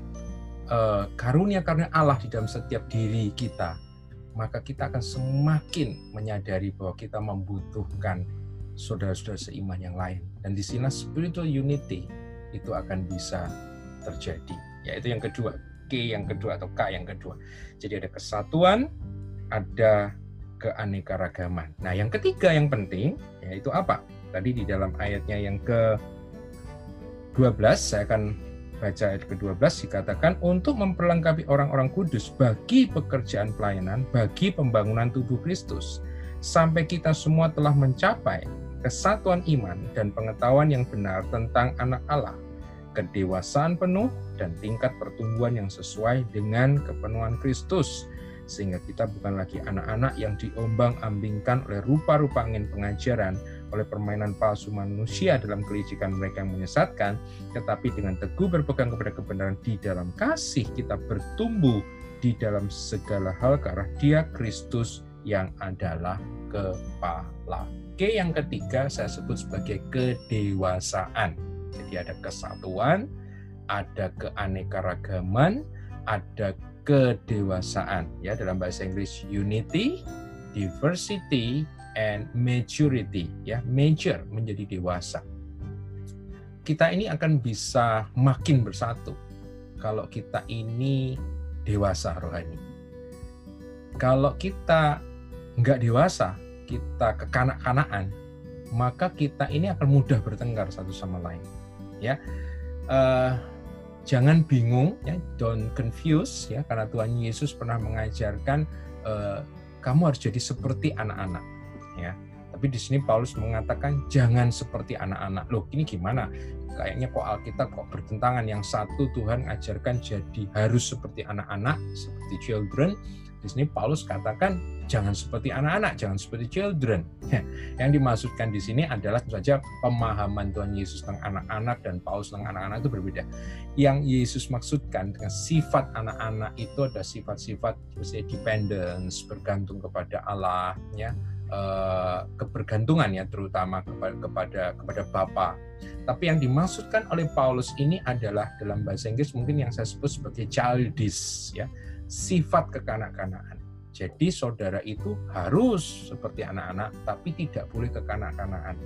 eh, karunia-karunia Allah di dalam setiap diri kita, maka kita akan semakin menyadari bahwa kita membutuhkan saudara-saudara seiman yang lain. Dan di sini spiritual unity itu akan bisa terjadi. Yaitu yang kedua, K yang kedua atau K yang kedua. Jadi ada kesatuan, ada keanekaragaman. Nah, yang ketiga yang penting yaitu apa? Tadi di dalam ayatnya yang ke 12 saya akan baca ayat ke-12 dikatakan untuk memperlengkapi orang-orang kudus bagi pekerjaan pelayanan bagi pembangunan tubuh Kristus sampai kita semua telah mencapai kesatuan iman dan pengetahuan yang benar tentang anak Allah kedewasaan penuh dan tingkat pertumbuhan yang sesuai dengan kepenuhan Kristus sehingga kita bukan lagi anak-anak yang diombang-ambingkan oleh rupa-rupa angin pengajaran oleh permainan palsu manusia dalam kelicikan mereka yang menyesatkan, tetapi dengan teguh berpegang kepada kebenaran di dalam kasih kita bertumbuh di dalam segala hal ke arah dia Kristus yang adalah kepala. Oke, yang ketiga saya sebut sebagai kedewasaan. Jadi ada kesatuan, ada keanekaragaman, ada kedewasaan. Ya, dalam bahasa Inggris unity, diversity, and maturity ya mature menjadi dewasa. Kita ini akan bisa makin bersatu kalau kita ini dewasa rohani. Kalau kita nggak dewasa kita kekanak-kanakan maka kita ini akan mudah bertengkar satu sama lain ya. Uh, jangan bingung ya don't confuse ya karena Tuhan Yesus pernah mengajarkan uh, kamu harus jadi seperti anak-anak. Tapi di sini Paulus mengatakan jangan seperti anak-anak. Loh, ini gimana? Kayaknya kok Alkitab kok bertentangan. Yang satu Tuhan ajarkan jadi harus seperti anak-anak, seperti children. Di sini Paulus katakan jangan seperti anak-anak, jangan seperti children. Yang dimaksudkan di sini adalah saja pemahaman Tuhan Yesus tentang anak-anak dan Paulus tentang anak-anak itu berbeda. Yang Yesus maksudkan dengan sifat anak-anak itu ada sifat-sifat misalnya dependence, bergantung kepada Allah, ya, Eh, kebergantungan ya terutama kepada kepada kepada Bapa. Tapi yang dimaksudkan oleh Paulus ini adalah dalam bahasa Inggris mungkin yang saya sebut sebagai childish ya, sifat kekanak-kanakan. Jadi saudara itu harus seperti anak-anak tapi tidak boleh kekanak-kanakan.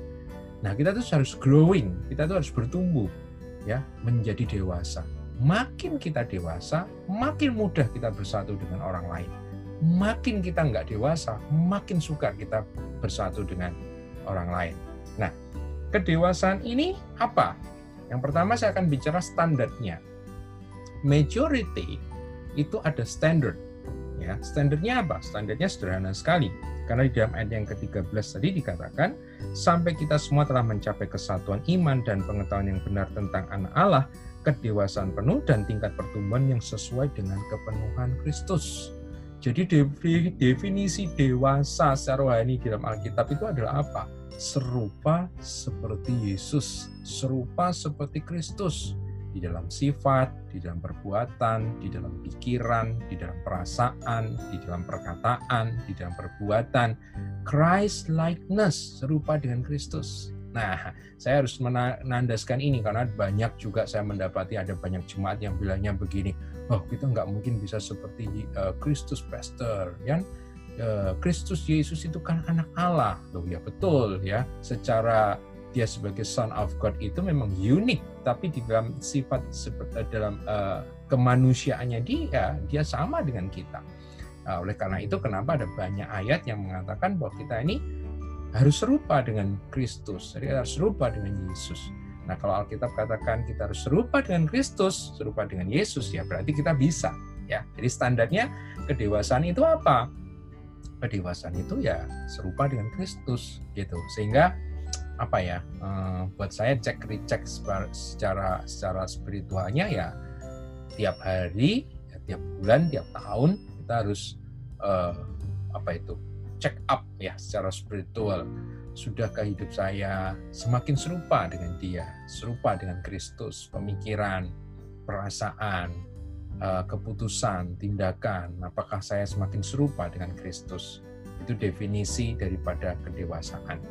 Nah, kita tuh harus growing, kita tuh harus bertumbuh ya, menjadi dewasa. Makin kita dewasa, makin mudah kita bersatu dengan orang lain makin kita nggak dewasa, makin suka kita bersatu dengan orang lain. Nah, kedewasaan ini apa? Yang pertama saya akan bicara standarnya. Majority itu ada standard. Ya, standarnya apa? Standarnya sederhana sekali. Karena di dalam ayat yang ke-13 tadi dikatakan, sampai kita semua telah mencapai kesatuan iman dan pengetahuan yang benar tentang anak Allah, kedewasaan penuh dan tingkat pertumbuhan yang sesuai dengan kepenuhan Kristus. Jadi definisi dewasa secara rohani dalam Alkitab itu adalah apa? Serupa seperti Yesus, serupa seperti Kristus di dalam sifat, di dalam perbuatan, di dalam pikiran, di dalam perasaan, di dalam perkataan, di dalam perbuatan. Christ likeness, serupa dengan Kristus. Nah, saya harus menandaskan ini karena banyak juga saya mendapati ada banyak jemaat yang bilangnya begini, oh kita nggak mungkin bisa seperti eh, Kristus uh, Pastor, ya. Kristus Yesus itu kan anak Allah, loh ya betul ya. Secara dia sebagai Son of God itu memang unik, tapi di dalam sifat seperti eh, dalam uh, kemanusiaannya dia, dia sama dengan kita. Nah, oleh karena itu, kenapa ada banyak ayat yang mengatakan bahwa kita ini harus serupa dengan Kristus, jadi harus serupa dengan Yesus. Nah, kalau Alkitab katakan kita harus serupa dengan Kristus, serupa dengan Yesus, ya berarti kita bisa. Ya, jadi standarnya kedewasaan itu apa? Kedewasaan itu ya serupa dengan Kristus, gitu. Sehingga apa ya? Uh, buat saya cek recheck secara secara spiritualnya ya tiap hari, ya, tiap bulan, tiap tahun kita harus uh, apa itu check up ya secara spiritual. Sudahkah hidup saya semakin serupa dengan dia, serupa dengan Kristus, pemikiran, perasaan, eh, keputusan, tindakan, apakah saya semakin serupa dengan Kristus? Itu definisi daripada kedewasaan.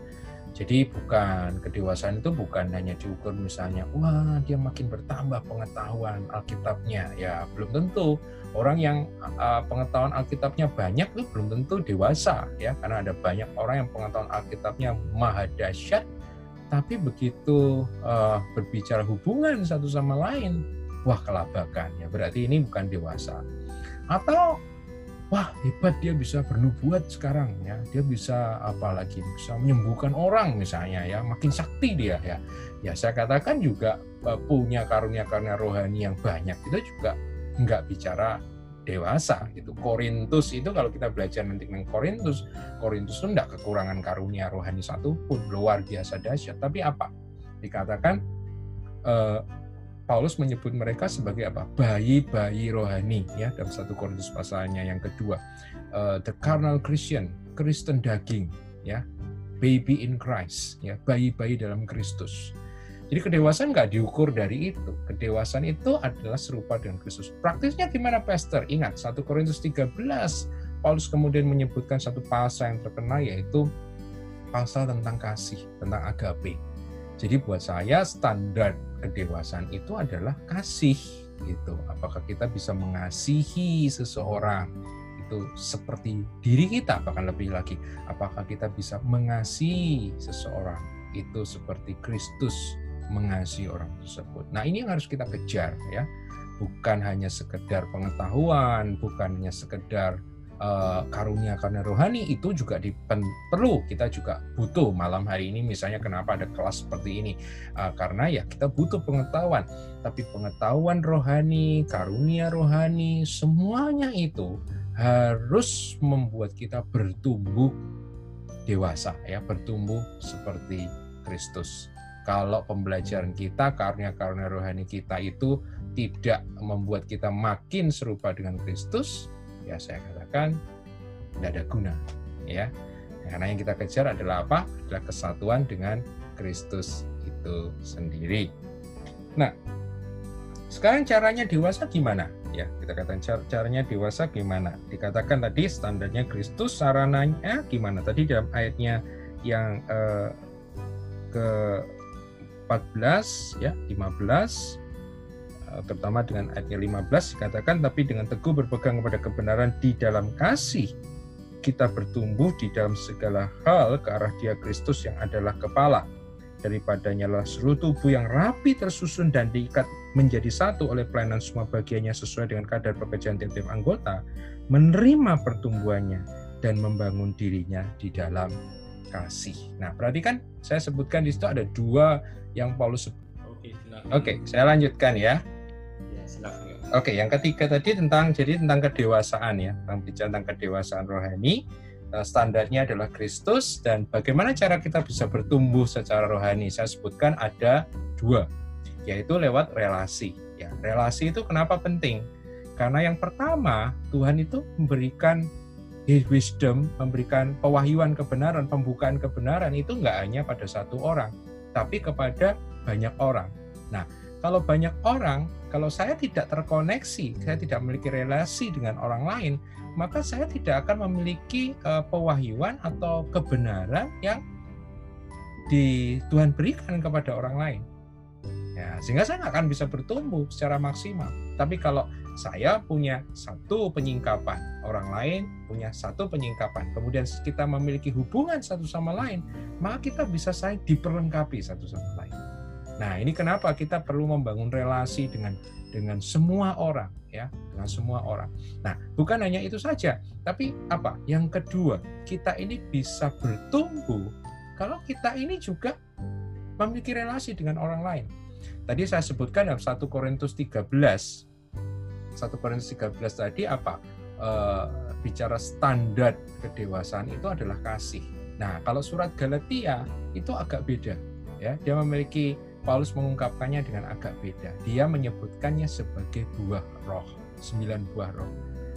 Jadi bukan kedewasaan itu bukan hanya diukur misalnya, wah dia makin bertambah pengetahuan Alkitabnya. Ya belum tentu. Orang yang uh, pengetahuan Alkitabnya banyak itu belum tentu dewasa ya, karena ada banyak orang yang pengetahuan Alkitabnya maha dahsyat, tapi begitu uh, berbicara hubungan satu sama lain, wah kelabakan ya. Berarti ini bukan dewasa. Atau wah hebat dia bisa bernubuat sekarang ya. Dia bisa apa lagi bisa menyembuhkan orang misalnya ya. Makin sakti dia ya. Ya saya katakan juga e, punya karunia-karunia rohani yang banyak itu juga nggak bicara dewasa gitu. Korintus itu kalau kita belajar nanti tentang Korintus Korintus itu nggak kekurangan karunia rohani satu pun luar biasa dahsyat. Tapi apa? Dikatakan eh, Paulus menyebut mereka sebagai apa? Bayi-bayi rohani ya dalam satu Korintus pasalnya yang kedua. Uh, the carnal Christian, Kristen daging ya. Baby in Christ ya, bayi-bayi dalam Kristus. Jadi kedewasaan nggak diukur dari itu. Kedewasaan itu adalah serupa dengan Kristus. Praktisnya gimana Pastor? Ingat 1 Korintus 13 Paulus kemudian menyebutkan satu pasal yang terkenal yaitu pasal tentang kasih, tentang agape. Jadi buat saya standar kedewasaan itu adalah kasih gitu. Apakah kita bisa mengasihi seseorang itu seperti diri kita bahkan lebih lagi apakah kita bisa mengasihi seseorang itu seperti Kristus mengasihi orang tersebut. Nah, ini yang harus kita kejar ya. Bukan hanya sekedar pengetahuan, bukan hanya sekedar uh, karunia karena rohani itu juga dipen, perlu. Kita juga butuh malam hari ini misalnya kenapa ada kelas seperti ini? Uh, karena ya kita butuh pengetahuan. Tapi pengetahuan rohani karunia rohani semuanya itu harus membuat kita bertumbuh dewasa ya bertumbuh seperti Kristus. Kalau pembelajaran kita karunia-karunia rohani kita itu tidak membuat kita makin serupa dengan Kristus ya saya katakan tidak ada guna ya. Karena yang kita kejar adalah apa? Adalah kesatuan dengan Kristus itu sendiri. Nah sekarang caranya dewasa gimana? Ya kita katakan caranya dewasa gimana? Dikatakan tadi standarnya Kristus sarananya gimana? Tadi dalam ayatnya yang eh, ke 14 ya 15 Eh, terutama dengan ayatnya 15 dikatakan tapi dengan teguh berpegang kepada kebenaran di dalam kasih kita bertumbuh di dalam segala hal ke arah dia Kristus yang adalah kepala daripadanya lah seluruh tubuh yang rapi tersusun dan diikat menjadi satu oleh pelayanan semua bagiannya sesuai dengan kadar pekerjaan tiap-tiap anggota menerima pertumbuhannya dan membangun dirinya di dalam kasih. Nah, berarti kan saya sebutkan di situ ada dua yang Paulus sebut. Oke. Oke, saya lanjutkan ya. Oke, yang ketiga tadi tentang jadi tentang kedewasaan ya, tentang bicara tentang kedewasaan rohani. Eh, Standarnya adalah Kristus dan bagaimana cara kita bisa bertumbuh secara rohani. Saya sebutkan ada dua, yaitu lewat relasi. Ya, relasi itu kenapa penting? Karena yang pertama Tuhan itu memberikan His wisdom, memberikan pewahyuan kebenaran, pembukaan kebenaran itu nggak hanya pada satu orang, tapi kepada banyak orang. Nah, kalau banyak orang, kalau saya tidak terkoneksi, saya tidak memiliki relasi dengan orang lain, maka saya tidak akan memiliki uh, pewahyuan atau kebenaran yang di Tuhan berikan kepada orang lain. Ya, sehingga saya nggak akan bisa bertumbuh secara maksimal. Tapi kalau saya punya satu penyingkapan, orang lain punya satu penyingkapan, kemudian kita memiliki hubungan satu sama lain, maka kita bisa saling diperlengkapi satu sama lain. Nah, ini kenapa kita perlu membangun relasi dengan dengan semua orang ya, dengan semua orang. Nah, bukan hanya itu saja, tapi apa? Yang kedua, kita ini bisa bertumbuh kalau kita ini juga memiliki relasi dengan orang lain. Tadi saya sebutkan dalam 1 Korintus 13 1 Korintus 13 tadi apa? E, bicara standar kedewasaan itu adalah kasih. Nah, kalau surat Galatia itu agak beda ya. Dia memiliki Paulus mengungkapkannya dengan agak beda. Dia menyebutkannya sebagai buah roh, sembilan buah roh.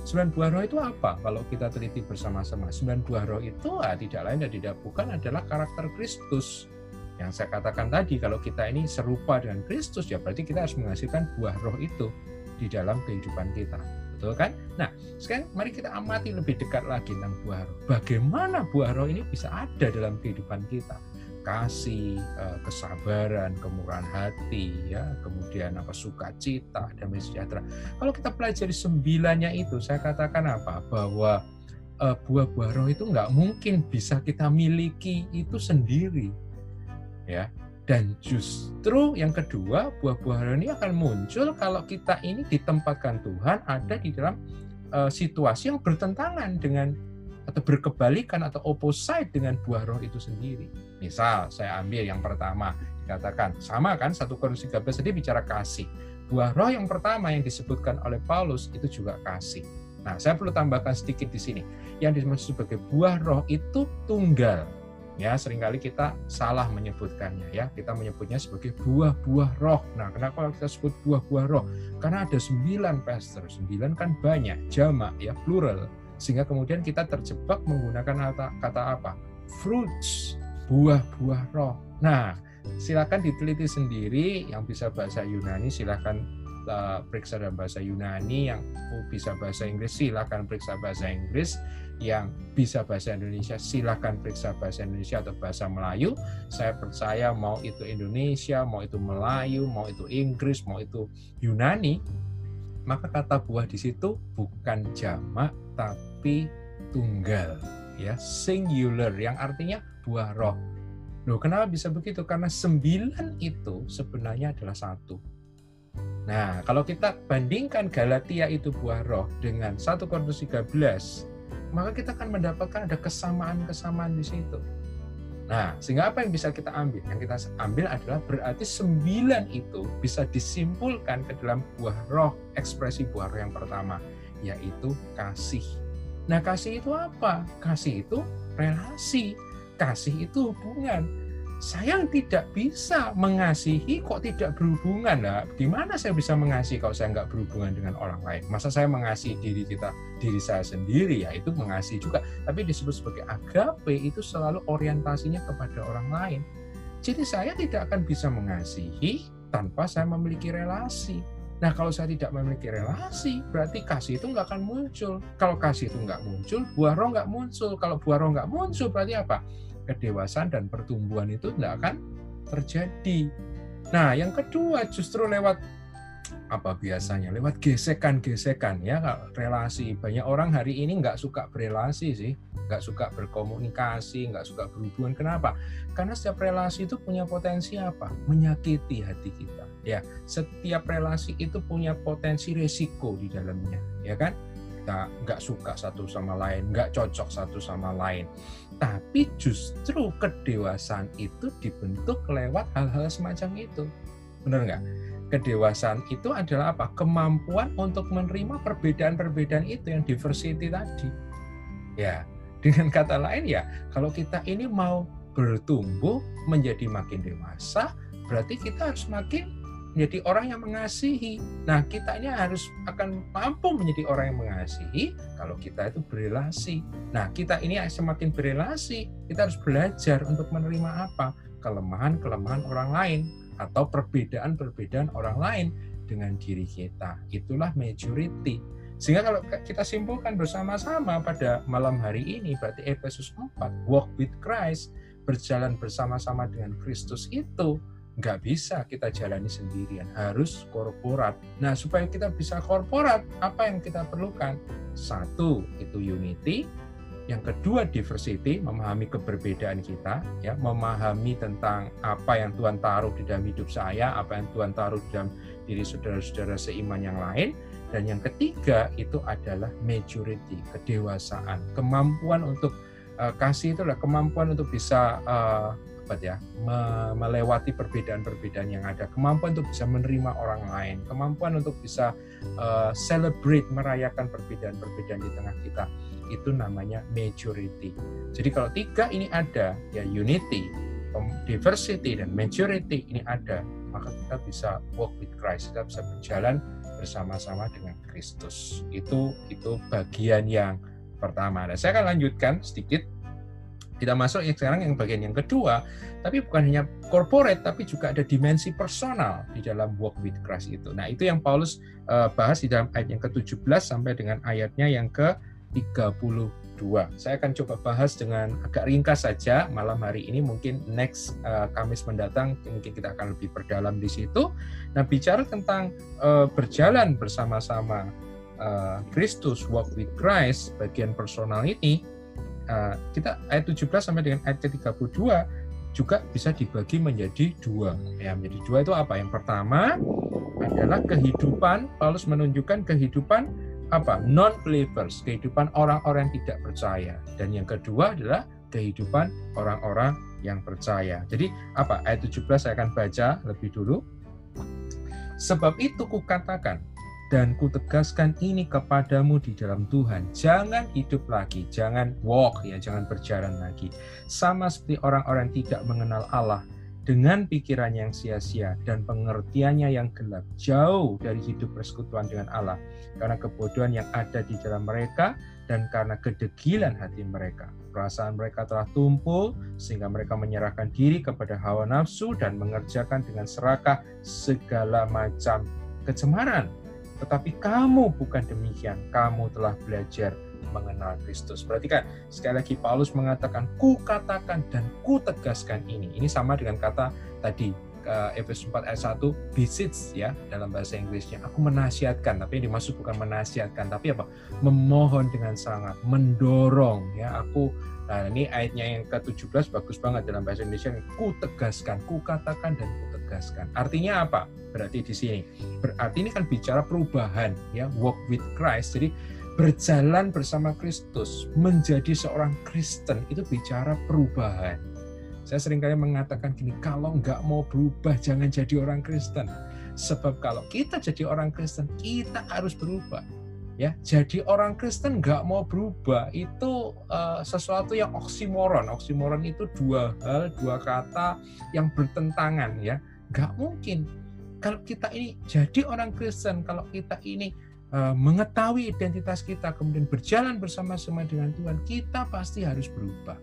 Sembilan buah roh itu apa? Kalau kita teliti bersama-sama, sembilan buah roh itu ah, tidak lain dan tidak bukan adalah karakter Kristus. Yang saya katakan tadi, kalau kita ini serupa dengan Kristus, ya berarti kita harus menghasilkan buah roh itu di dalam kehidupan kita. Betul kan? Nah, sekarang mari kita amati lebih dekat lagi tentang buah roh. Bagaimana buah roh ini bisa ada dalam kehidupan kita? Kasih, eh, kesabaran, kemurahan hati, ya, kemudian apa sukacita, damai sejahtera. Kalau kita pelajari sembilannya itu, saya katakan apa? Bahwa eh, buah-buah roh itu nggak mungkin bisa kita miliki itu sendiri, ya dan justru yang kedua, buah-buah roh ini akan muncul kalau kita ini ditempatkan Tuhan ada di dalam uh, situasi yang bertentangan dengan atau berkebalikan atau opposite dengan buah roh itu sendiri. Misal saya ambil yang pertama dikatakan sama kan 1 Korintus 13 tadi bicara kasih. Buah roh yang pertama yang disebutkan oleh Paulus itu juga kasih. Nah, saya perlu tambahkan sedikit di sini. Yang dimaksud sebagai buah roh itu tunggal ya sering kali kita salah menyebutkannya ya kita menyebutnya sebagai buah-buah roh nah kenapa kita sebut buah-buah roh karena ada sembilan pastor sembilan kan banyak jamak ya plural sehingga kemudian kita terjebak menggunakan kata, kata apa? Fruits buah-buah roh. Nah silakan diteliti sendiri yang bisa bahasa Yunani silakan uh, periksa dalam bahasa Yunani yang bisa bahasa Inggris silakan periksa bahasa Inggris. Yang bisa bahasa Indonesia silahkan periksa bahasa Indonesia atau bahasa Melayu. Saya percaya mau itu Indonesia mau itu Melayu mau itu Inggris mau itu Yunani maka kata buah di situ bukan jamak tapi tunggal ya singular yang artinya buah roh Loh, kenapa bisa begitu? Karena sembilan itu sebenarnya adalah satu. Nah, kalau kita bandingkan Galatia itu buah roh dengan 1 Korintus 13, maka kita akan mendapatkan ada kesamaan-kesamaan di situ. Nah, sehingga apa yang bisa kita ambil? Yang kita ambil adalah berarti sembilan itu bisa disimpulkan ke dalam buah roh, ekspresi buah roh yang pertama, yaitu kasih. Nah, kasih itu apa? Kasih itu relasi. Kasih itu hubungan saya tidak bisa mengasihi kok tidak berhubungan lah gimana saya bisa mengasihi kalau saya nggak berhubungan dengan orang lain masa saya mengasihi diri kita diri saya sendiri ya itu mengasihi juga tapi disebut sebagai agape itu selalu orientasinya kepada orang lain jadi saya tidak akan bisa mengasihi tanpa saya memiliki relasi Nah, kalau saya tidak memiliki relasi, berarti kasih itu nggak akan muncul. Kalau kasih itu nggak muncul, buah roh nggak muncul. Kalau buah roh nggak muncul, berarti apa? Kedewasaan dan pertumbuhan itu tidak akan terjadi. Nah, yang kedua justru lewat apa biasanya lewat gesekan-gesekan ya relasi. Banyak orang hari ini nggak suka berelasi sih nggak suka berkomunikasi nggak suka berhubungan. Kenapa? Karena setiap relasi itu punya potensi apa? Menyakiti hati kita ya. Setiap relasi itu punya potensi resiko di dalamnya ya kan? Kita nggak suka satu sama lain, nggak cocok satu sama lain. Tapi justru kedewasaan itu dibentuk lewat hal-hal semacam itu. Benar nggak? Kedewasaan itu adalah apa? Kemampuan untuk menerima perbedaan-perbedaan itu yang diversity tadi. Ya, dengan kata lain ya, kalau kita ini mau bertumbuh menjadi makin dewasa, berarti kita harus makin menjadi orang yang mengasihi. Nah, kita ini harus akan mampu menjadi orang yang mengasihi kalau kita itu berelasi. Nah, kita ini semakin berelasi, kita harus belajar untuk menerima apa? Kelemahan-kelemahan orang lain atau perbedaan-perbedaan orang lain dengan diri kita. Itulah majority. Sehingga kalau kita simpulkan bersama-sama pada malam hari ini, berarti Efesus 4, walk with Christ, berjalan bersama-sama dengan Kristus itu nggak bisa kita jalani sendirian, harus korporat. Nah, supaya kita bisa korporat, apa yang kita perlukan? Satu, itu unity. Yang kedua, diversity, memahami keberbedaan kita, ya, memahami tentang apa yang Tuhan taruh di dalam hidup saya, apa yang Tuhan taruh di dalam diri saudara-saudara seiman yang lain. Dan yang ketiga, itu adalah maturity, kedewasaan, kemampuan untuk uh, kasih itu adalah kemampuan untuk bisa uh, dapat ya melewati perbedaan-perbedaan yang ada, kemampuan untuk bisa menerima orang lain, kemampuan untuk bisa uh, celebrate merayakan perbedaan-perbedaan di tengah kita. Itu namanya majority. Jadi kalau tiga ini ada, ya unity, diversity dan majority ini ada, maka kita bisa walk with Christ, kita bisa berjalan bersama-sama dengan Kristus. Itu itu bagian yang pertama. Nah, saya akan lanjutkan sedikit kita masuk yang sekarang yang bagian yang kedua, tapi bukan hanya corporate, tapi juga ada dimensi personal di dalam walk with Christ itu. Nah, itu yang Paulus uh, bahas di dalam ayat yang ke-17 sampai dengan ayatnya yang ke-32. Saya akan coba bahas dengan agak ringkas saja malam hari ini, mungkin next uh, Kamis mendatang mungkin kita akan lebih berdalam di situ. Nah, bicara tentang uh, berjalan bersama-sama Kristus, walk with Christ, bagian personal ini, Eh, kita ayat 17 sampai dengan ayat ke-32 juga bisa dibagi menjadi dua. Ya, menjadi dua itu apa? Yang pertama adalah kehidupan, Paulus menunjukkan kehidupan apa? Non-believers, kehidupan orang-orang yang tidak percaya. Dan yang kedua adalah kehidupan orang-orang yang percaya. Jadi apa? Ayat 17 saya akan baca lebih dulu. Sebab itu kukatakan, dan kutegaskan ini kepadamu di dalam Tuhan. Jangan hidup lagi, jangan walk ya, jangan berjalan lagi. Sama seperti orang-orang tidak mengenal Allah dengan pikiran yang sia-sia dan pengertiannya yang gelap, jauh dari hidup persekutuan dengan Allah karena kebodohan yang ada di dalam mereka dan karena kedegilan hati mereka. Perasaan mereka telah tumpul sehingga mereka menyerahkan diri kepada hawa nafsu dan mengerjakan dengan serakah segala macam kecemaran tetapi kamu bukan demikian. Kamu telah belajar mengenal Kristus. Perhatikan, sekali lagi Paulus mengatakan, ku katakan dan ku tegaskan ini. Ini sama dengan kata tadi, Efesus 4 ayat 1, beseech ya, dalam bahasa Inggrisnya. Aku menasihatkan, tapi yang dimaksud bukan menasihatkan, tapi apa? Memohon dengan sangat, mendorong ya. Aku Nah, ini ayatnya yang ke-17 bagus banget dalam bahasa Indonesia. Ku tegaskan, ku katakan dan ku tegaskan. Artinya apa? Berarti di sini. Berarti ini kan bicara perubahan ya, walk with Christ. Jadi berjalan bersama Kristus, menjadi seorang Kristen itu bicara perubahan. Saya sering kali mengatakan gini, kalau nggak mau berubah jangan jadi orang Kristen. Sebab kalau kita jadi orang Kristen, kita harus berubah ya jadi orang Kristen nggak mau berubah. Itu uh, sesuatu yang oksimoron. Oksimoron itu dua hal dua kata yang bertentangan ya. Nggak mungkin. Kalau kita ini jadi orang Kristen kalau kita ini uh, mengetahui identitas kita kemudian berjalan bersama-sama dengan Tuhan kita pasti harus berubah.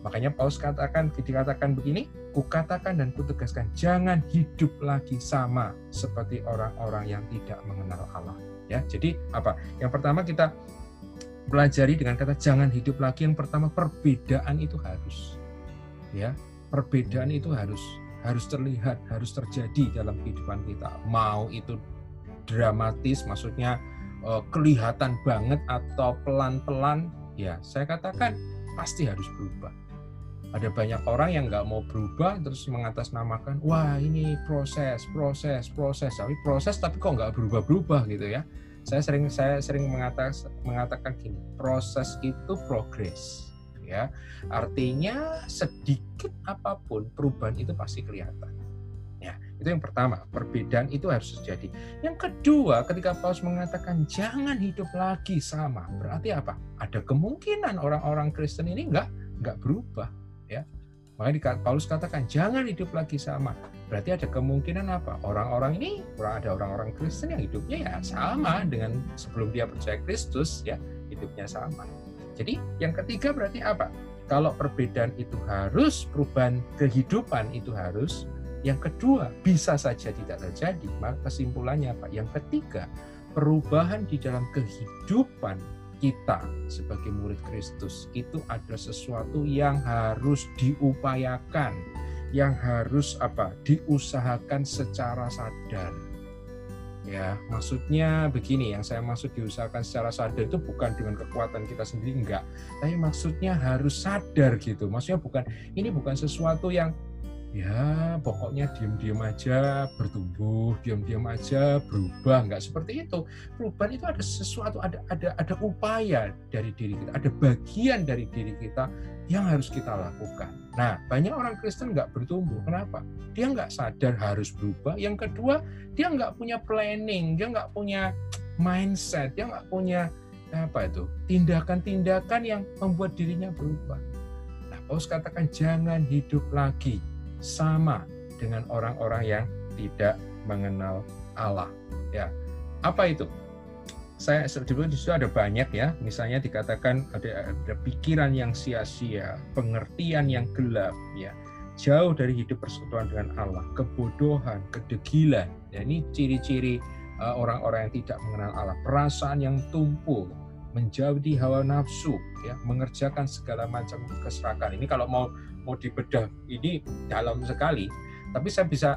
Makanya Paulus katakan dikatakan begini kukatakan dan kutegaskan jangan hidup lagi sama seperti orang-orang yang tidak mengenal Allah ya jadi apa? Yang pertama kita pelajari dengan kata jangan hidup lagi yang pertama perbedaan itu harus. Ya perbedaan itu harus harus terlihat harus terjadi dalam kehidupan kita. Mau itu dramatis maksudnya eh, kelihatan banget atau pelan-pelan ya saya katakan pasti harus berubah ada banyak orang yang nggak mau berubah terus mengatasnamakan wah ini proses proses proses tapi proses tapi kok nggak berubah-berubah gitu ya saya sering saya sering mengatakan mengatakan gini proses itu progres ya. Artinya sedikit apa pun perubahan itu pasti kelihatan. Ya, itu yang pertama, perbedaan itu harus terjadi. Yang kedua, ketika Paulus mengatakan jangan hidup lagi sama, berarti apa? Ada kemungkinan orang-orang Kristen ini enggak enggak berubah, ya. Makanya Paulus katakan jangan hidup lagi sama. Berarti ada kemungkinan apa? Orang-orang ini, ada orang-orang Kristen yang hidupnya ya sama dengan sebelum dia percaya Kristus, ya hidupnya sama. Jadi yang ketiga berarti apa? Kalau perbedaan itu harus, perubahan kehidupan itu harus, yang kedua, bisa saja tidak terjadi. Maka kesimpulannya apa? Yang ketiga, perubahan di dalam kehidupan kita sebagai murid Kristus itu ada sesuatu yang harus diupayakan, yang harus apa? diusahakan secara sadar. Ya, maksudnya begini yang saya maksud diusahakan secara sadar itu bukan dengan kekuatan kita sendiri enggak, tapi maksudnya harus sadar gitu. Maksudnya bukan ini bukan sesuatu yang ya pokoknya diam-diam aja bertumbuh, diam-diam aja berubah, nggak seperti itu. Perubahan itu ada sesuatu, ada ada ada upaya dari diri kita, ada bagian dari diri kita yang harus kita lakukan. Nah, banyak orang Kristen nggak bertumbuh. Kenapa? Dia nggak sadar harus berubah. Yang kedua, dia nggak punya planning, dia nggak punya mindset, dia nggak punya apa itu tindakan-tindakan yang membuat dirinya berubah. Nah, Paulus katakan jangan hidup lagi sama dengan orang-orang yang tidak mengenal Allah. Ya, apa itu? Saya sebetulnya di situ ada banyak ya. Misalnya dikatakan ada, ada pikiran yang sia-sia, pengertian yang gelap, ya, jauh dari hidup persekutuan dengan Allah, kebodohan, kedegilan. Ya, ini ciri-ciri uh, orang-orang yang tidak mengenal Allah, perasaan yang tumpul, menjauhi hawa nafsu, ya, mengerjakan segala macam keserakahan. Ini kalau mau mau dibedah ini dalam sekali, tapi saya bisa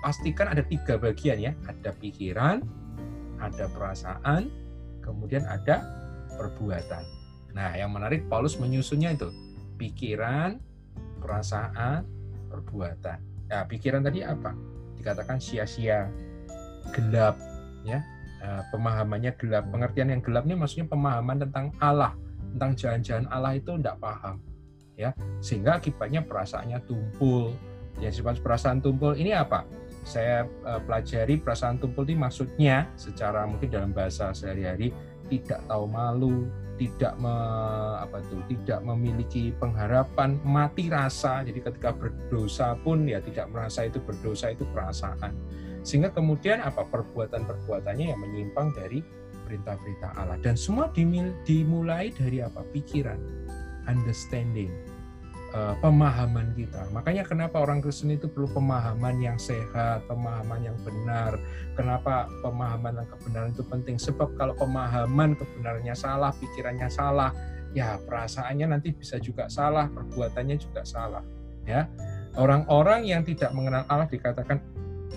pastikan ada tiga bagian ya, ada pikiran, ada perasaan, kemudian ada perbuatan. Nah, yang menarik Paulus menyusunnya itu pikiran, perasaan, perbuatan. Nah, pikiran tadi apa? Dikatakan sia-sia, gelap, ya. Nah, pemahamannya gelap. Pengertian yang gelapnya maksudnya pemahaman tentang Allah, tentang jalan-jalan Allah itu tidak paham ya sehingga akibatnya perasaannya tumpul. Ya sifat perasaan tumpul ini apa? Saya uh, pelajari perasaan tumpul ini maksudnya secara mungkin dalam bahasa sehari-hari tidak tahu malu tidak me, apa tuh tidak memiliki pengharapan mati rasa. Jadi ketika berdosa pun ya tidak merasa itu berdosa itu perasaan. Sehingga kemudian apa? Perbuatan-perbuatannya yang menyimpang dari perintah-perintah Allah. Dan semua dimulai dari apa? Pikiran understanding, uh, pemahaman kita. Makanya kenapa orang Kristen itu perlu pemahaman yang sehat, pemahaman yang benar. Kenapa pemahaman yang kebenaran itu penting? Sebab kalau pemahaman kebenarannya salah, pikirannya salah, ya perasaannya nanti bisa juga salah, perbuatannya juga salah. Ya, orang-orang yang tidak mengenal Allah dikatakan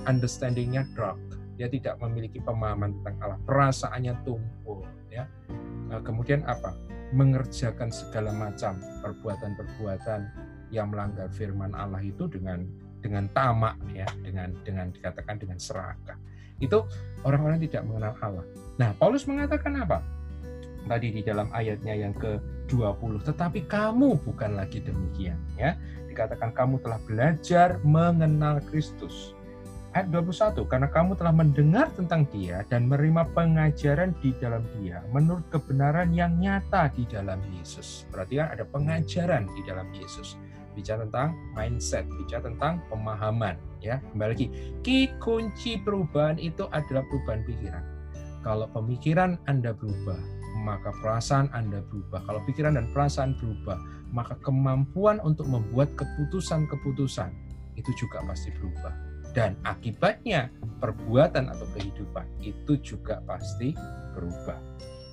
understandingnya drop. Dia tidak memiliki pemahaman tentang Allah, perasaannya tumpul. Ya, nah, kemudian apa? Mengerjakan segala macam perbuatan-perbuatan yang melanggar firman Allah itu dengan dengan tamak ya dengan dengan dikatakan dengan serakah itu orang-orang tidak mengenal Allah. Nah, Paulus mengatakan apa? Tadi di dalam ayatnya yang ke-20, tetapi kamu bukan lagi demikian ya. Dikatakan kamu telah belajar mengenal Kristus ayat 21 karena kamu telah mendengar tentang dia dan menerima pengajaran di dalam dia menurut kebenaran yang nyata di dalam Yesus. Berarti kan ada pengajaran di dalam Yesus. Bicara tentang mindset, bicara tentang pemahaman ya. Kembali lagi, ki kunci perubahan itu adalah perubahan pikiran. Kalau pemikiran Anda berubah, maka perasaan Anda berubah. Kalau pikiran dan perasaan berubah, maka kemampuan untuk membuat keputusan-keputusan itu juga pasti berubah dan akibatnya perbuatan atau kehidupan itu juga pasti berubah.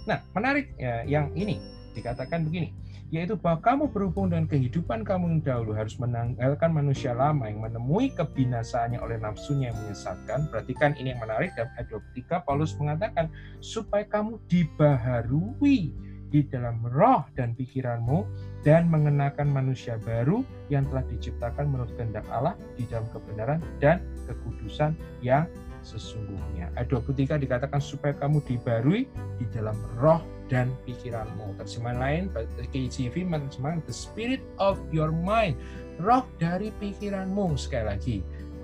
Nah, menarik ya, yang ini dikatakan begini, yaitu bahwa kamu berhubung dengan kehidupan kamu yang dahulu harus menanggalkan manusia lama yang menemui kebinasaannya oleh nafsunya yang menyesatkan. Perhatikan ini yang menarik dalam ayat 23 Paulus mengatakan supaya kamu dibaharui di dalam roh dan pikiranmu dan mengenakan manusia baru yang telah diciptakan menurut kehendak Allah di dalam kebenaran dan kekudusan yang sesungguhnya. Ayat 23 dikatakan supaya kamu dibarui di dalam roh dan pikiranmu. Terjemahan lain, KJV terjemahan the spirit of your mind, roh dari pikiranmu. Sekali lagi,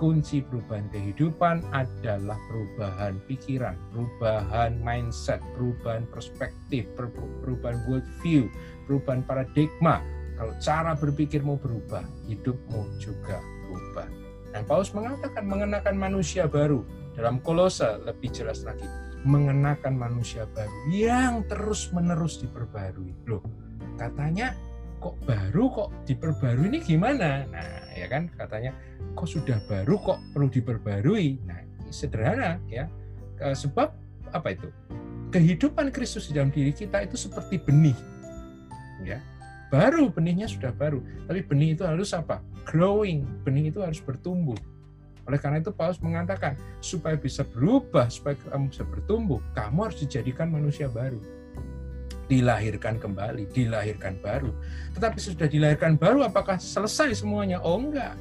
kunci perubahan kehidupan adalah perubahan pikiran, perubahan mindset, perubahan perspektif, perubahan worldview, perubahan paradigma. Kalau cara berpikirmu berubah, hidupmu juga berubah. Dan Paulus mengatakan mengenakan manusia baru dalam Kolose lebih jelas lagi mengenakan manusia baru yang terus-menerus diperbarui. Loh, katanya kok baru kok diperbarui ini gimana? Nah, ya kan katanya kok sudah baru kok perlu diperbarui. Nah, sederhana ya. Sebab apa itu? Kehidupan Kristus di dalam diri kita itu seperti benih. Ya. Baru benihnya sudah baru, tapi benih itu harus apa? Growing. Benih itu harus bertumbuh oleh karena itu Paulus mengatakan supaya bisa berubah, supaya kamu bisa bertumbuh, kamu harus dijadikan manusia baru. Dilahirkan kembali, dilahirkan baru. Tetapi sudah dilahirkan baru apakah selesai semuanya? Oh enggak.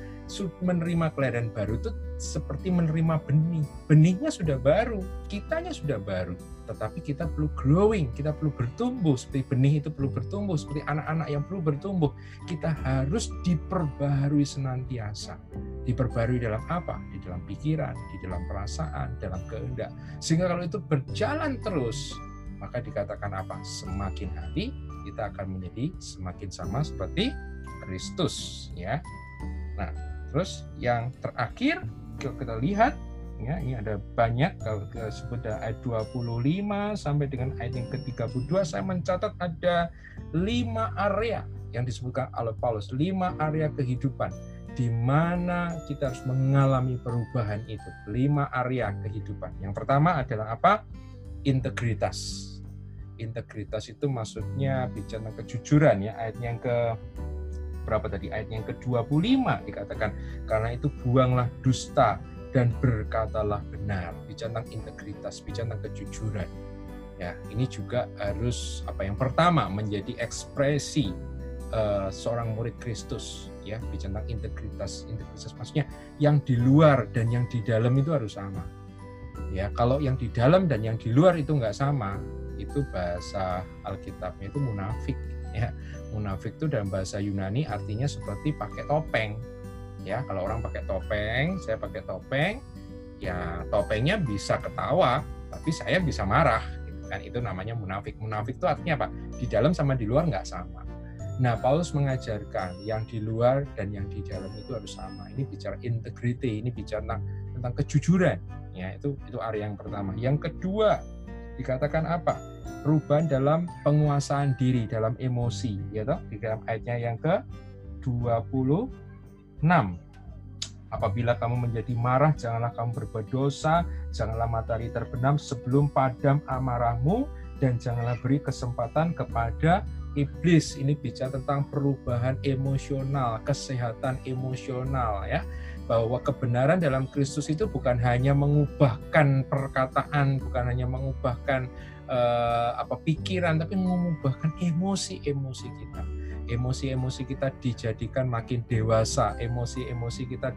Menerima kelahiran baru itu seperti menerima benih. Benihnya sudah baru, kitanya sudah baru tetapi kita perlu growing, kita perlu bertumbuh seperti benih itu perlu bertumbuh, seperti anak-anak yang perlu bertumbuh. Kita harus diperbarui senantiasa. Diperbarui dalam apa? Di dalam pikiran, di dalam perasaan, dalam kehendak. Sehingga kalau itu berjalan terus, maka dikatakan apa? Semakin hari kita akan menjadi semakin sama seperti Kristus, ya. Nah, terus yang terakhir kita lihat ya ini ada banyak kalau sebut ayat 25 sampai dengan ayat yang ke-32 saya mencatat ada lima area yang disebutkan oleh Paulus lima area kehidupan di mana kita harus mengalami perubahan itu lima area kehidupan yang pertama adalah apa integritas integritas itu maksudnya bicara kejujuran ya ayat yang ke berapa tadi ayat yang ke-25 dikatakan karena itu buanglah dusta dan berkatalah benar, bicara tentang integritas, bicara tentang kejujuran. Ya, ini juga harus apa yang pertama menjadi ekspresi uh, seorang murid Kristus, ya, bicara tentang integritas. Integritas maksudnya yang di luar dan yang di dalam itu harus sama. Ya, kalau yang di dalam dan yang di luar itu nggak sama, itu bahasa Alkitabnya itu munafik. Ya, munafik itu dalam bahasa Yunani artinya seperti pakai topeng ya. Kalau orang pakai topeng saya pakai topeng ya topengnya bisa ketawa tapi saya bisa marah gitu kan. Itu namanya munafik. Munafik itu artinya apa? Di dalam sama di luar nggak sama. Nah Paulus mengajarkan yang di luar dan yang di dalam itu harus sama. Ini bicara integrity ini bicara tentang, tentang kejujuran ya. Itu itu area yang pertama. Yang kedua dikatakan apa perubahan dalam penguasaan diri dalam emosi ya toh di dalam ayatnya yang ke 20 6. Apabila kamu menjadi marah, janganlah kamu berbuat dosa, janganlah matahari terbenam sebelum padam amarahmu, dan janganlah beri kesempatan kepada iblis. Ini bicara tentang perubahan emosional, kesehatan emosional ya. Bahwa kebenaran dalam Kristus itu bukan hanya mengubahkan perkataan, bukan hanya mengubahkan uh, apa pikiran, tapi mengubahkan emosi-emosi kita emosi-emosi kita dijadikan makin dewasa, emosi-emosi kita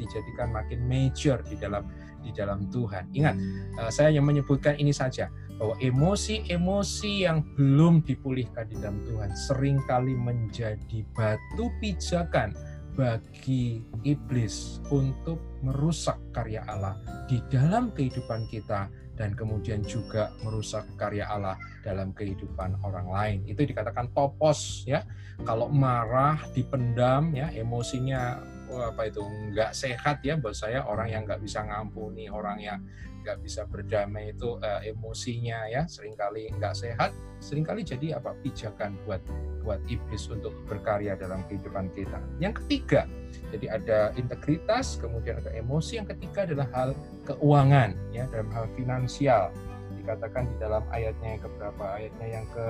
dijadikan makin major di dalam di dalam Tuhan. Ingat, eh, saya hanya menyebutkan ini saja bahwa emosi-emosi yang belum dipulihkan di dalam Tuhan sering kali menjadi batu pijakan bagi iblis untuk merusak karya Allah di dalam kehidupan kita dan kemudian juga merusak karya Allah dalam kehidupan orang lain. Itu dikatakan topos ya. Kalau marah dipendam ya emosinya apa itu? Nggak sehat ya buat saya orang yang nggak bisa ngampuni orang yang nggak bisa berdamai itu uh, emosinya ya. Seringkali nggak sehat sering kali jadi apa? Pijakan buat buat iblis untuk berkarya dalam kehidupan kita. Yang ketiga jadi ada integritas kemudian ada emosi. Yang ketiga adalah hal keuangan ya dalam hal finansial. Dikatakan di dalam ayatnya yang keberapa? Ayatnya yang ke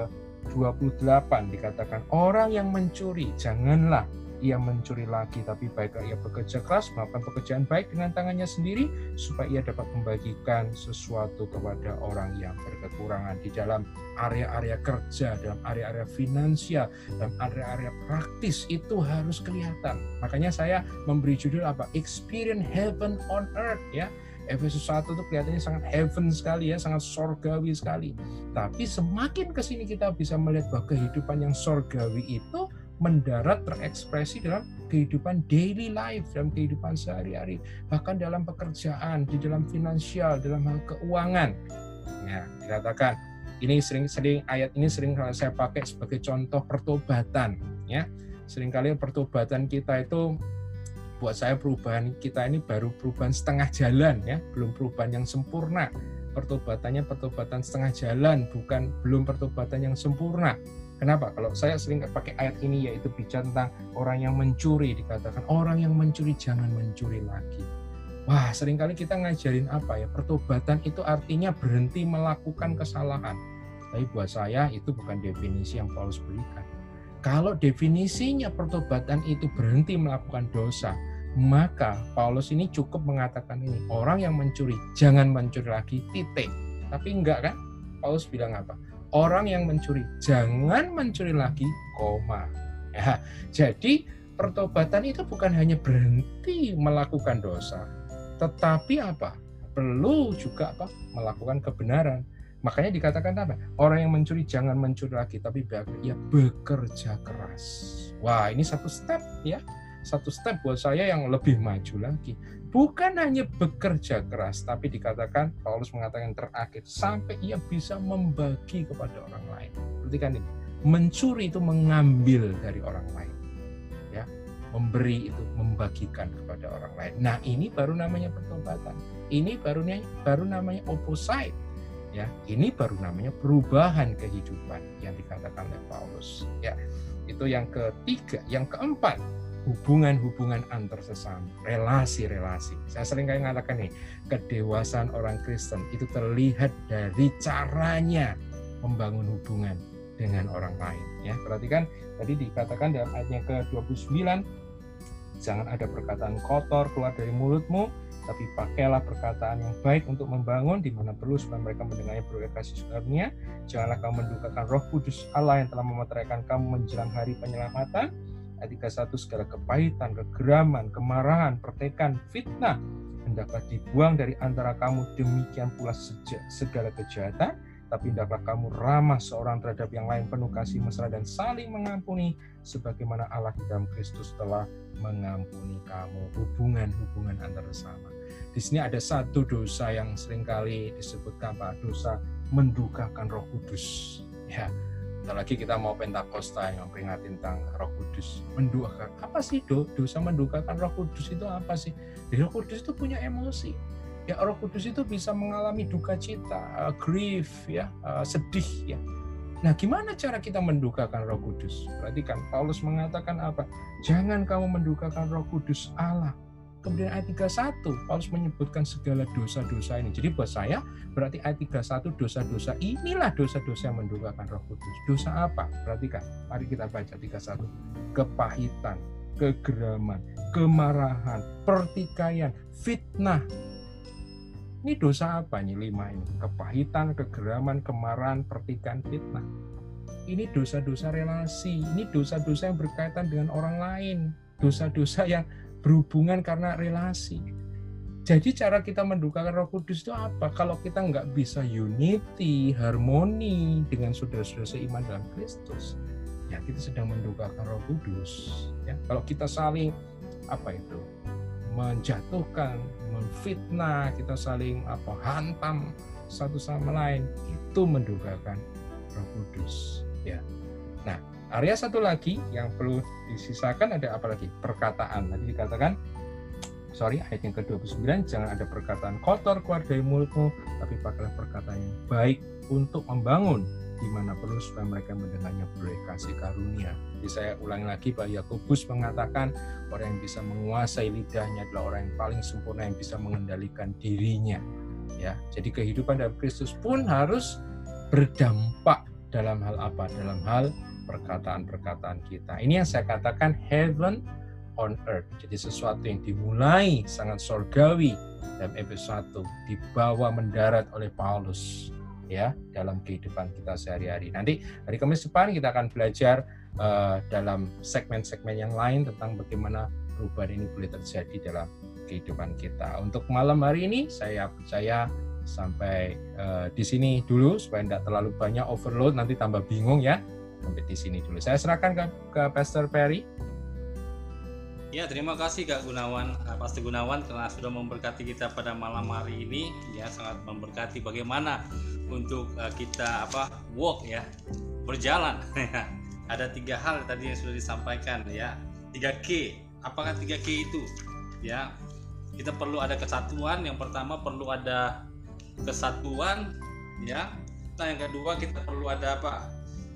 28 dikatakan orang yang mencuri janganlah ia mencuri lagi, tapi baiklah ia bekerja keras, melakukan pekerjaan baik dengan tangannya sendiri, supaya ia dapat membagikan sesuatu kepada orang yang berkekurangan di dalam area-area kerja, dalam area-area finansial, dalam area-area praktis itu harus kelihatan. Makanya saya memberi judul apa? Experience Heaven on Earth ya Efesus 1 itu kelihatannya sangat heaven sekali ya, sangat sorgawi sekali. Tapi semakin ke sini kita bisa melihat bahwa kehidupan yang sorgawi itu mendarat terekspresi dalam kehidupan daily life, dalam kehidupan sehari-hari, bahkan dalam pekerjaan, di dalam finansial, dalam hal keuangan. Ya, dikatakan ini sering-sering ayat ini sering saya pakai sebagai contoh pertobatan ya. Seringkali pertobatan kita itu buat saya perubahan kita ini baru perubahan setengah jalan ya, belum perubahan yang sempurna. Pertobatannya pertobatan setengah jalan, bukan belum pertobatan yang sempurna. Kenapa? Kalau saya sering pakai ayat ini yaitu bicara tentang orang yang mencuri dikatakan orang yang mencuri jangan mencuri lagi. Wah, sering kali kita ngajarin apa ya? Pertobatan itu artinya berhenti melakukan kesalahan. Tapi buat saya itu bukan definisi yang Paulus berikan. Kalau definisinya pertobatan itu berhenti melakukan dosa, maka Paulus ini cukup mengatakan ini, orang yang mencuri jangan mencuri lagi, titik. Tapi enggak kan? Paulus bilang apa? Orang yang mencuri jangan mencuri lagi, koma. Ya, jadi pertobatan itu bukan hanya berhenti melakukan dosa, tetapi apa? Perlu juga apa? Melakukan kebenaran. Makanya dikatakan apa? Orang yang mencuri jangan mencuri lagi, tapi ia bekerja keras. Wah, ini satu step ya. Satu step buat saya yang lebih maju lagi. Bukan hanya bekerja keras, tapi dikatakan Paulus mengatakan terakhir sampai ia bisa membagi kepada orang lain. Perhatikan ini. Mencuri itu mengambil dari orang lain. Ya, memberi itu membagikan kepada orang lain. Nah, ini baru namanya pertobatan. Ini baru baru namanya opposite ya ini baru namanya perubahan kehidupan yang dikatakan oleh Paulus ya itu yang ketiga yang keempat hubungan-hubungan antar sesama relasi-relasi saya sering kali mengatakan nih kedewasaan orang Kristen itu terlihat dari caranya membangun hubungan dengan orang lain ya perhatikan tadi dikatakan dalam ayatnya ke-29 jangan ada perkataan kotor keluar dari mulutmu tapi pakailah perkataan yang baik untuk membangun di mana perlu supaya mereka mendengarnya beroleh kasih karunia. Janganlah kamu mendukakan roh kudus Allah yang telah memeteraikan kamu menjelang hari penyelamatan. Ayat 31 segala kepahitan, kegeraman, kemarahan, pertekan, fitnah hendaklah dibuang dari antara kamu. Demikian pula segala kejahatan tapi hendaklah kamu ramah seorang terhadap yang lain. Penuh kasih mesra dan saling mengampuni sebagaimana Allah di dalam Kristus telah mengampuni kamu. Hubungan-hubungan antar sesama. Di sini ada satu dosa yang sering kali disebutkan Pak. Dosa mendukakan Roh Kudus. Ya, Bentar lagi kita mau Pentakosta yang memperingati tentang Roh Kudus. Mendukakan apa sih do? Dosa mendukakan Roh Kudus itu apa sih? Di Roh Kudus itu punya emosi. Ya Roh Kudus itu bisa mengalami duka cita, uh, grief, ya, uh, sedih, ya. Nah, gimana cara kita mendukakan Roh Kudus? Perhatikan, Paulus mengatakan apa? Jangan kamu mendukakan Roh Kudus Allah Kemudian ayat 31, Paulus menyebutkan segala dosa-dosa ini. Jadi buat saya, berarti ayat 31, dosa-dosa inilah dosa-dosa yang mendukakan roh kudus. Dosa apa? Perhatikan, mari kita baca 31. Kepahitan, kegeraman, kemarahan, pertikaian, fitnah. Ini dosa apa nih lima ini? Kepahitan, kegeraman, kemarahan, pertikaian, fitnah. Ini dosa-dosa relasi, ini dosa-dosa yang berkaitan dengan orang lain. Dosa-dosa yang berhubungan karena relasi. Jadi cara kita mendukakan Roh Kudus itu apa? Kalau kita nggak bisa unity, harmoni dengan saudara-saudara seiman dalam Kristus, ya kita sedang mendukakan Roh Kudus. Ya, kalau kita saling apa itu menjatuhkan, menfitnah, kita saling apa hantam satu sama lain, itu mendukakan Roh Kudus. Ya, nah area satu lagi yang perlu disisakan ada apa lagi? Perkataan. Tadi dikatakan, sorry, ayat yang ke-29, jangan ada perkataan kotor keluar dari mulutmu, tapi pakailah perkataan yang baik untuk membangun di mana perlu supaya mereka mendengarnya boleh kasih karunia. Jadi saya ulangi lagi Pak Yakobus mengatakan orang yang bisa menguasai lidahnya adalah orang yang paling sempurna yang bisa mengendalikan dirinya. Ya, jadi kehidupan dalam Kristus pun harus berdampak dalam hal apa? Dalam hal perkataan-perkataan kita. Ini yang saya katakan heaven on earth. Jadi sesuatu yang dimulai sangat surgawi dalam episode 1 dibawa mendarat oleh Paulus ya dalam kehidupan kita sehari-hari. Nanti hari Kamis depan kita akan belajar uh, dalam segmen-segmen yang lain tentang bagaimana perubahan ini boleh terjadi dalam kehidupan kita. Untuk malam hari ini saya percaya sampai uh, di sini dulu supaya tidak terlalu banyak overload nanti tambah bingung ya sampai di sini dulu. Saya serahkan ke, ke Pastor Perry. Ya, terima kasih Kak Gunawan, eh, Pastor Gunawan karena sudah memberkati kita pada malam hari ini. Ya, sangat memberkati bagaimana untuk uh, kita apa walk ya, berjalan. [laughs] Ada tiga hal tadi yang sudah disampaikan ya. Tiga K. Apakah tiga K itu? Ya, kita perlu ada kesatuan. Yang pertama perlu ada kesatuan, ya. Nah, yang kedua kita perlu ada apa?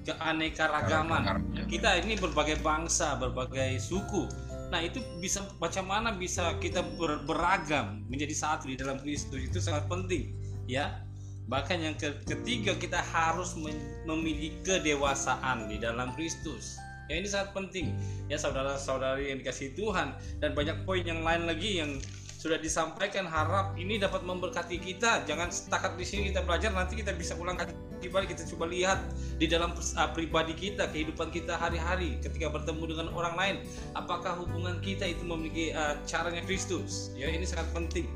Keanekaragaman. Kita ini berbagai bangsa, berbagai suku Nah itu bisa bagaimana bisa kita ber, beragam menjadi satu di dalam Kristus itu sangat penting ya. Bahkan yang ketiga kita harus memiliki kedewasaan di dalam Kristus. Ya ini sangat penting ya saudara-saudari yang dikasih Tuhan dan banyak poin yang lain lagi yang sudah disampaikan harap ini dapat memberkati kita. Jangan setakat di sini kita belajar nanti kita bisa ulang kembali. Kita coba lihat di dalam uh, pribadi kita kehidupan kita hari-hari ketika bertemu dengan orang lain. Apakah hubungan kita itu memiliki uh, caranya Kristus? Ya ini sangat penting.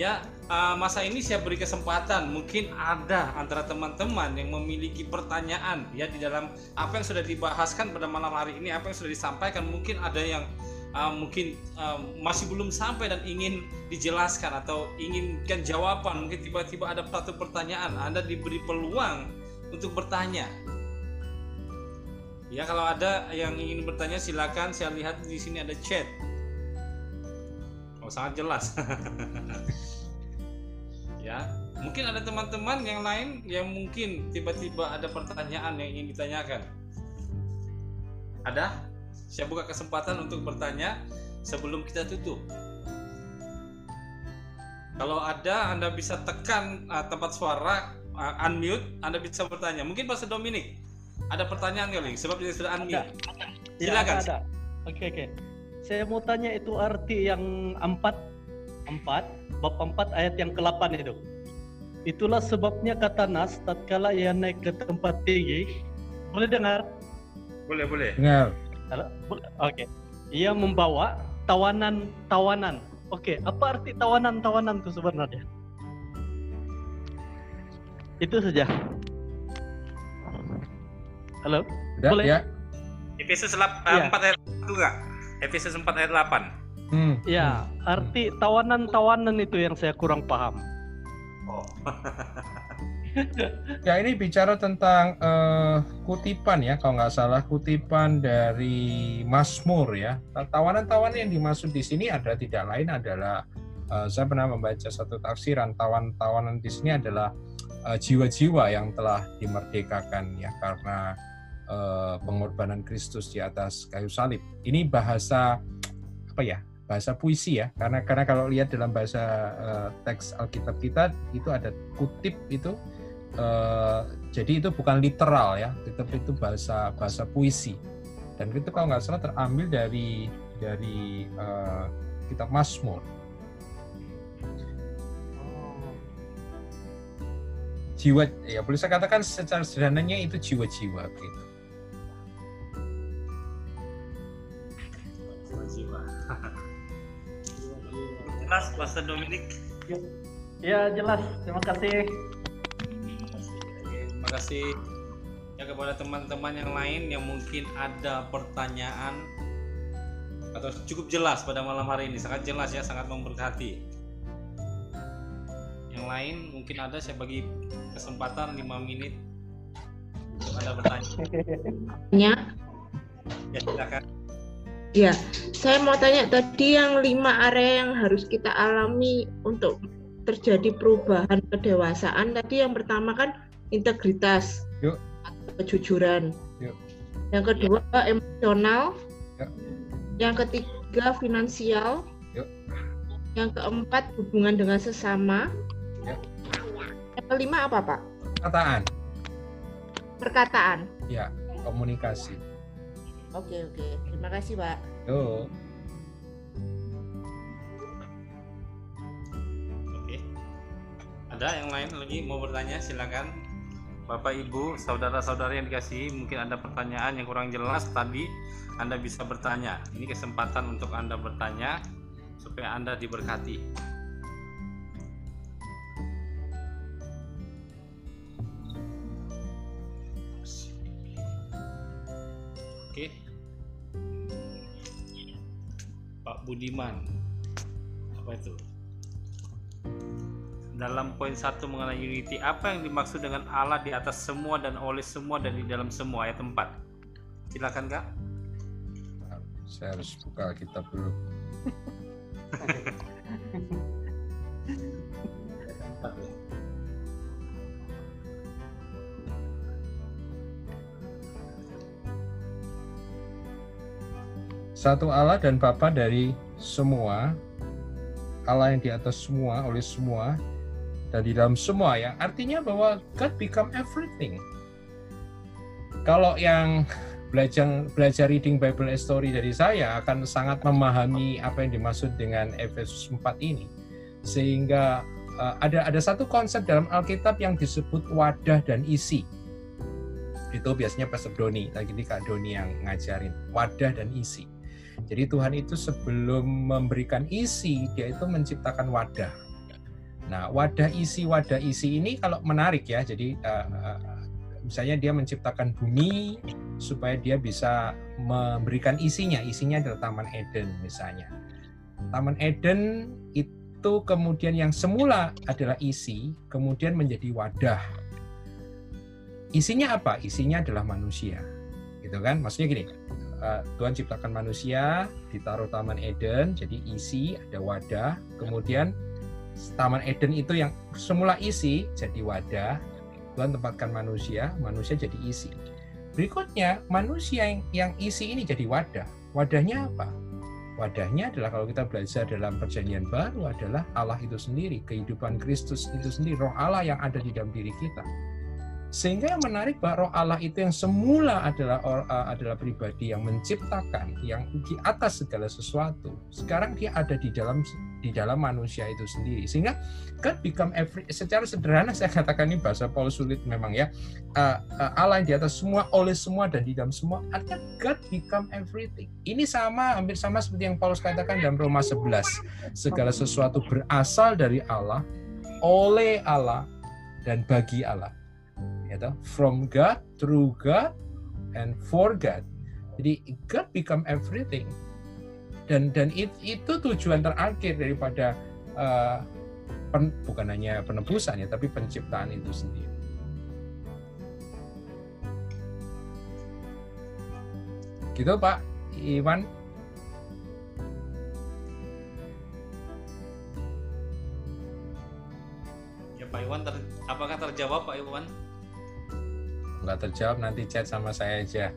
Ya uh, masa ini saya beri kesempatan. Mungkin ada antara teman-teman yang memiliki pertanyaan ya di dalam apa yang sudah dibahaskan pada malam hari ini apa yang sudah disampaikan. Mungkin ada yang uh, mungkin uh, masih belum sampai dan ingin dijelaskan atau inginkan jawaban. Mungkin tiba-tiba ada satu pertanyaan Anda diberi peluang untuk bertanya. Ya kalau ada yang ingin bertanya silakan saya lihat di sini ada chat. Oh sangat jelas. [laughs] Ya mungkin ada teman-teman yang lain yang mungkin tiba-tiba ada pertanyaan yang ingin ditanyakan. Ada saya buka kesempatan untuk bertanya sebelum kita tutup. Kalau ada, Anda bisa tekan uh, tempat suara, uh, unmute, Anda bisa bertanya. Mungkin Pak Dominik, ada pertanyaan kali, sebab dia sudah unmute. Ada. Silakan. Ya, ada. Oke, oke. Saya mau tanya itu arti yang empat, empat, bab empat ayat yang ke-8 itu. Itulah sebabnya kata Nas, tatkala ia naik ke tempat tinggi, boleh dengar? Boleh, boleh. Dengar. Oke. Okay. Ia membawa tawanan-tawanan. Oke, okay. apa arti tawanan-tawanan itu sebenarnya? Itu saja. Halo? Udah, Boleh? Ya. Efesus 4 ya. ayat 1 enggak? Efesus 4 ayat 8. Hmm. Ya, arti tawanan-tawanan itu yang saya kurang paham. Oh. [laughs] [laughs] ya ini bicara tentang uh, kutipan ya kalau nggak salah kutipan dari Mazmur ya. Tawanan-tawanan yang dimaksud di sini ada tidak lain adalah uh, saya pernah membaca satu tafsiran tawan-tawanan di sini adalah jiwa jiwa-jiwa yang telah dimerdekakan ya karena uh, pengorbanan Kristus di atas kayu salib. Ini bahasa apa ya bahasa puisi ya. Karena karena kalau lihat dalam bahasa uh, teks Alkitab kita itu ada kutip itu uh, jadi itu bukan literal ya, tetapi itu bahasa bahasa puisi. Dan itu kalau nggak salah terambil dari dari uh, kitab Mazmur. Jiwa, ya boleh saya katakan secara sederhananya itu jiwa-jiwa gitu. Jiwa-jiwa. jelas, Pastor Dominik. Ya jelas, terima kasih kasih ya kepada teman-teman yang lain yang mungkin ada pertanyaan atau cukup jelas pada malam hari ini. Sangat jelas ya sangat memberkati. Yang lain mungkin ada saya bagi kesempatan 5 menit untuk anda bertanya. Ya [laughs] ya silakan. Ya saya mau tanya tadi yang lima area yang harus kita alami untuk terjadi perubahan kedewasaan. Tadi yang pertama kan integritas Yuk. kejujuran Yuk. yang kedua emosional Yuk. yang ketiga finansial Yuk. yang keempat hubungan dengan sesama Yuk. yang kelima apa pak perkataan perkataan ya komunikasi oke oke terima kasih pak Yuk. Oke. Ada yang lain lagi mau bertanya silakan. Bapak Ibu, saudara-saudari yang dikasih, mungkin ada pertanyaan yang kurang jelas tadi, Anda bisa bertanya. Ini kesempatan untuk Anda bertanya. supaya Anda diberkati. Oke. Pak Budiman. Apa itu? Dalam poin satu mengenai unity, apa yang dimaksud dengan Allah di atas semua dan oleh semua dan di dalam semua ayat 4? Silakan Kak. Saya harus buka kitab dulu. Satu Allah dan Bapa dari semua, Allah yang di atas semua, oleh semua, dan dalam semua ya. Artinya bahwa God become everything. Kalau yang belajar belajar reading Bible story dari saya akan sangat memahami apa yang dimaksud dengan Efesus 4 ini. Sehingga uh, ada ada satu konsep dalam Alkitab yang disebut wadah dan isi. Itu biasanya Pastor Doni lagi ini Kak Doni yang ngajarin. Wadah dan isi. Jadi Tuhan itu sebelum memberikan isi dia itu menciptakan wadah nah wadah isi wadah isi ini kalau menarik ya jadi uh, misalnya dia menciptakan bumi supaya dia bisa memberikan isinya. Isinya adalah Taman Eden misalnya. Taman Eden itu kemudian yang semula adalah isi, kemudian menjadi wadah. Isinya apa? Isinya adalah manusia. Gitu kan? Maksudnya gini, eh, Tuhan ciptakan manusia, ditaruh Taman Eden, jadi isi, ada wadah, kemudian Taman Eden itu yang semula isi jadi wadah, Tuhan tempatkan manusia, manusia jadi isi. Berikutnya, manusia yang, yang isi ini jadi wadah. Wadahnya apa? Wadahnya adalah kalau kita belajar dalam perjanjian baru adalah Allah itu sendiri, kehidupan Kristus itu sendiri, roh Allah yang ada di dalam diri kita. Sehingga yang menarik bahwa roh Allah itu yang semula adalah uh, adalah pribadi yang menciptakan, yang di atas segala sesuatu. Sekarang dia ada di dalam di dalam manusia itu sendiri. Sehingga God become every secara sederhana saya katakan ini bahasa Paul sulit memang ya. Uh, uh, Allah yang di atas semua, oleh semua dan di dalam semua. Artinya God become everything. Ini sama hampir sama seperti yang Paulus katakan dalam Roma 11. Segala sesuatu berasal dari Allah, oleh Allah dan bagi Allah gitu from God through God and for God. Jadi God become everything. Dan dan it, itu tujuan terakhir daripada uh, pen, bukan hanya penebusan ya tapi penciptaan itu sendiri. Gitu Pak Iwan. Ya Pak Iwan ter, apakah terjawab Pak Iwan nggak terjawab nanti chat sama saya aja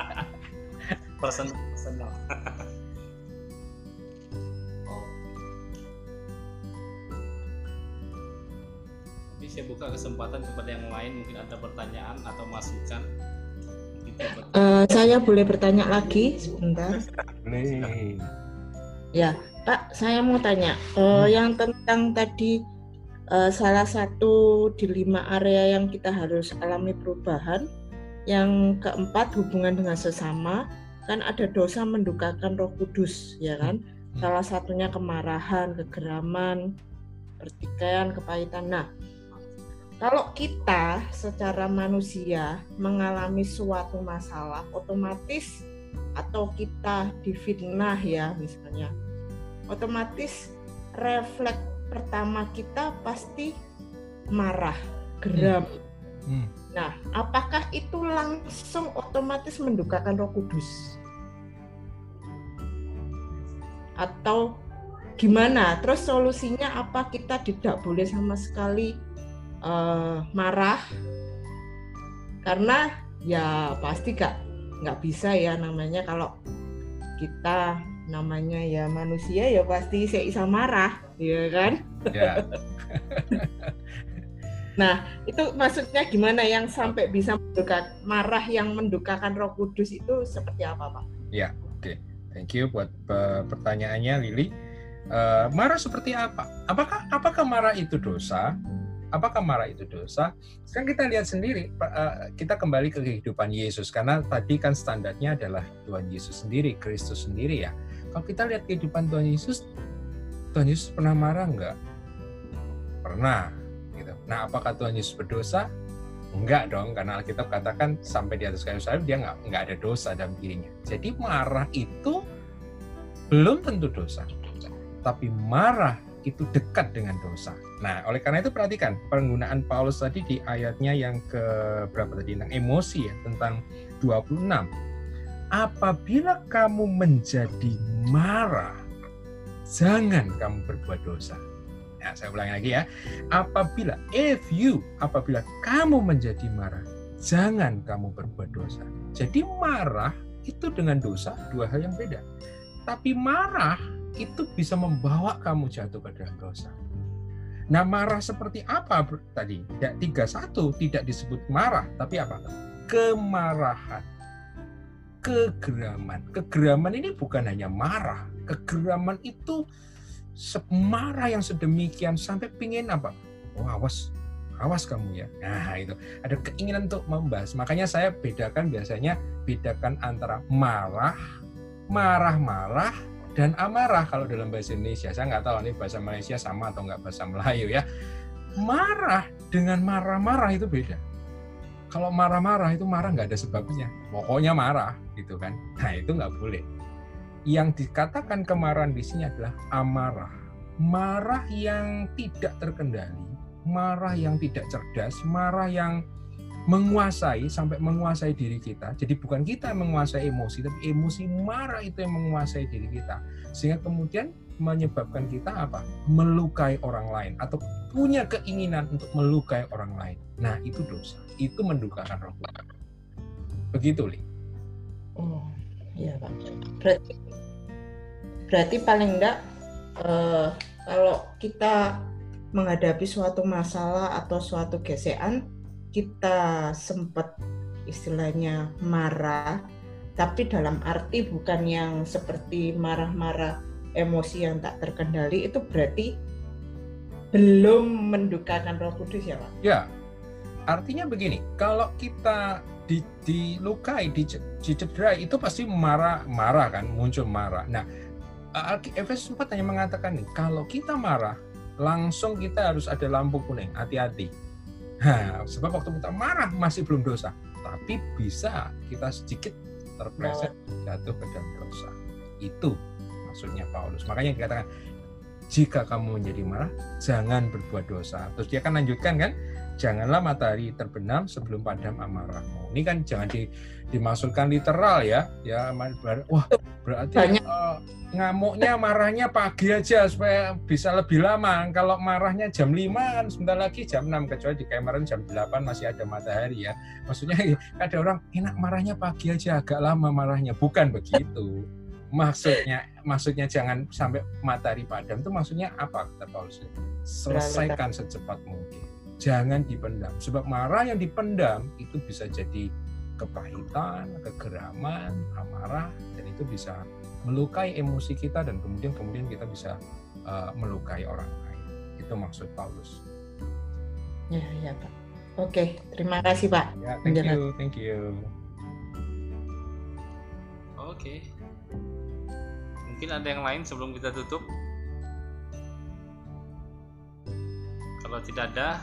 [laughs] personal personal Jadi saya buka kesempatan kepada yang lain mungkin ada pertanyaan atau masukan. Uh, saya boleh bertanya lagi sebentar. Boleh. Ya, Pak, saya mau tanya uh, hmm. yang tentang tadi uh, salah satu di lima area yang kita harus alami perubahan. Yang keempat hubungan dengan sesama kan ada dosa mendukakan Roh Kudus, ya kan? Salah satunya kemarahan, kegeraman, pertikaian, kepahitan. Nah, kalau kita secara manusia mengalami suatu masalah, otomatis atau kita difitnah ya misalnya, otomatis refleks pertama kita pasti marah, geram. Hmm. Hmm. Nah, apakah itu langsung otomatis mendukakan Roh Kudus? Atau gimana? Terus solusinya apa? Kita tidak boleh sama sekali uh, marah karena ya pasti gak nggak bisa ya namanya kalau kita namanya ya manusia ya pasti saya bisa marah ya kan ya. [laughs] nah itu maksudnya gimana yang sampai bisa menduka marah yang mendukakan Roh Kudus itu seperti apa pak ya oke okay. thank you buat pertanyaannya Lili uh, marah seperti apa apakah apakah marah itu dosa apakah marah itu dosa? Sekarang kita lihat sendiri, eh, kita kembali ke kehidupan Yesus karena tadi kan standarnya adalah Tuhan Yesus sendiri, Kristus sendiri ya. Kalau kita lihat kehidupan Tuhan Yesus, Tuhan Yesus pernah marah enggak? Pernah. Gitu. Nah, apakah Tuhan Yesus berdosa? Enggak dong, karena Alkitab katakan sampai di atas kayu salib dia enggak, enggak ada dosa dalam dirinya. Jadi marah itu belum tentu dosa. Tapi marah itu dekat dengan dosa. Nah, oleh karena itu perhatikan penggunaan Paulus tadi di ayatnya yang ke berapa tadi tentang emosi ya, tentang 26. Apabila kamu menjadi marah, jangan kamu berbuat dosa. Ya, saya ulangi lagi ya. Apabila if you apabila kamu menjadi marah, jangan kamu berbuat dosa. Jadi marah itu dengan dosa dua hal yang beda. Tapi marah itu bisa membawa kamu jatuh ke dalam dosa. Nah, marah seperti apa tadi? Ya, 31 tidak disebut marah, tapi apa? Kemarahan. Kegeraman. Kegeraman ini bukan hanya marah. Kegeraman itu semarah yang sedemikian sampai pingin apa? Oh, awas, awas kamu ya. Nah, itu ada keinginan untuk membahas. Makanya saya bedakan biasanya bedakan antara marah, marah-marah dan amarah kalau dalam bahasa Indonesia. Saya nggak tahu ini bahasa Malaysia sama atau nggak bahasa Melayu ya. Marah dengan marah-marah itu beda. Kalau marah-marah itu marah nggak ada sebabnya. Pokoknya marah gitu kan. Nah itu nggak boleh yang dikatakan kemarahan di sini adalah amarah. Marah yang tidak terkendali, marah yang tidak cerdas, marah yang menguasai sampai menguasai diri kita. Jadi bukan kita yang menguasai emosi, tapi emosi marah itu yang menguasai diri kita. Sehingga kemudian menyebabkan kita apa? Melukai orang lain atau punya keinginan untuk melukai orang lain. Nah, itu dosa. Itu mendukakan roh Tuhan. Begitu, Li. Oh, iya, Pak. Berarti berarti paling enggak uh, kalau kita menghadapi suatu masalah atau suatu gesekan kita sempat istilahnya marah tapi dalam arti bukan yang seperti marah-marah emosi yang tak terkendali itu berarti belum mendukakan Roh Kudus ya Pak? Ya, artinya begini, kalau kita di, dilukai, dicederai itu pasti marah, marah kan, muncul marah. Nah, Efesus 4 hanya mengatakan nih, kalau kita marah, langsung kita harus ada lampu kuning, hati-hati. Nah, sebab waktu kita marah masih belum dosa, tapi bisa kita sedikit terpleset jatuh ke dalam dosa. Itu maksudnya Paulus. Makanya dikatakan jika kamu menjadi marah, jangan berbuat dosa. Terus dia akan lanjutkan kan, janganlah matahari terbenam sebelum padam amarahmu. Ini kan jangan di, dimaksudkan literal ya, ya wah berarti uh, ngamuknya marahnya pagi aja supaya bisa lebih lama. Kalau marahnya jam 5 kan sebentar lagi jam 6 kecuali di kemarin jam 8 masih ada matahari ya. Maksudnya [laughs] ada orang enak marahnya pagi aja agak lama marahnya, bukan begitu. Maksudnya maksudnya jangan sampai matahari padam itu maksudnya apa kata Paulus? Selesaikan secepat mungkin jangan dipendam. Sebab marah yang dipendam itu bisa jadi kepahitan, kegeraman, amarah, dan itu bisa melukai emosi kita dan kemudian kemudian kita bisa uh, melukai orang lain. Itu maksud Paulus. Ya, ya Pak. Oke, terima kasih Pak. Ya, thank you, thank you. Oke. Mungkin ada yang lain sebelum kita tutup? Kalau tidak ada,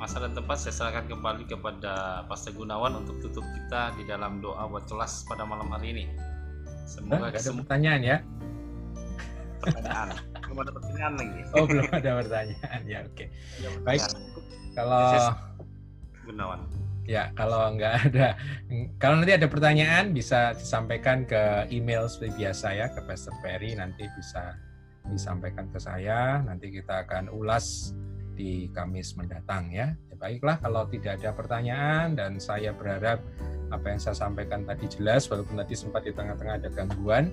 masa dan tempat saya serahkan kembali kepada Pastor Gunawan untuk tutup kita di dalam doa buat kelas pada malam hari ini. Semoga ada pertanyaan ya. Pertanyaan. belum ada pertanyaan lagi. [laughs] Oh belum ada pertanyaan ya oke. Okay. Baik. Kalau Gunawan. Ya kalau nggak ada, kalau nanti ada pertanyaan bisa disampaikan ke email seperti biasa ya ke Pastor Perry nanti bisa disampaikan ke saya nanti kita akan ulas di Kamis mendatang ya. ya. Baiklah kalau tidak ada pertanyaan dan saya berharap apa yang saya sampaikan tadi jelas walaupun tadi sempat di tengah-tengah ada gangguan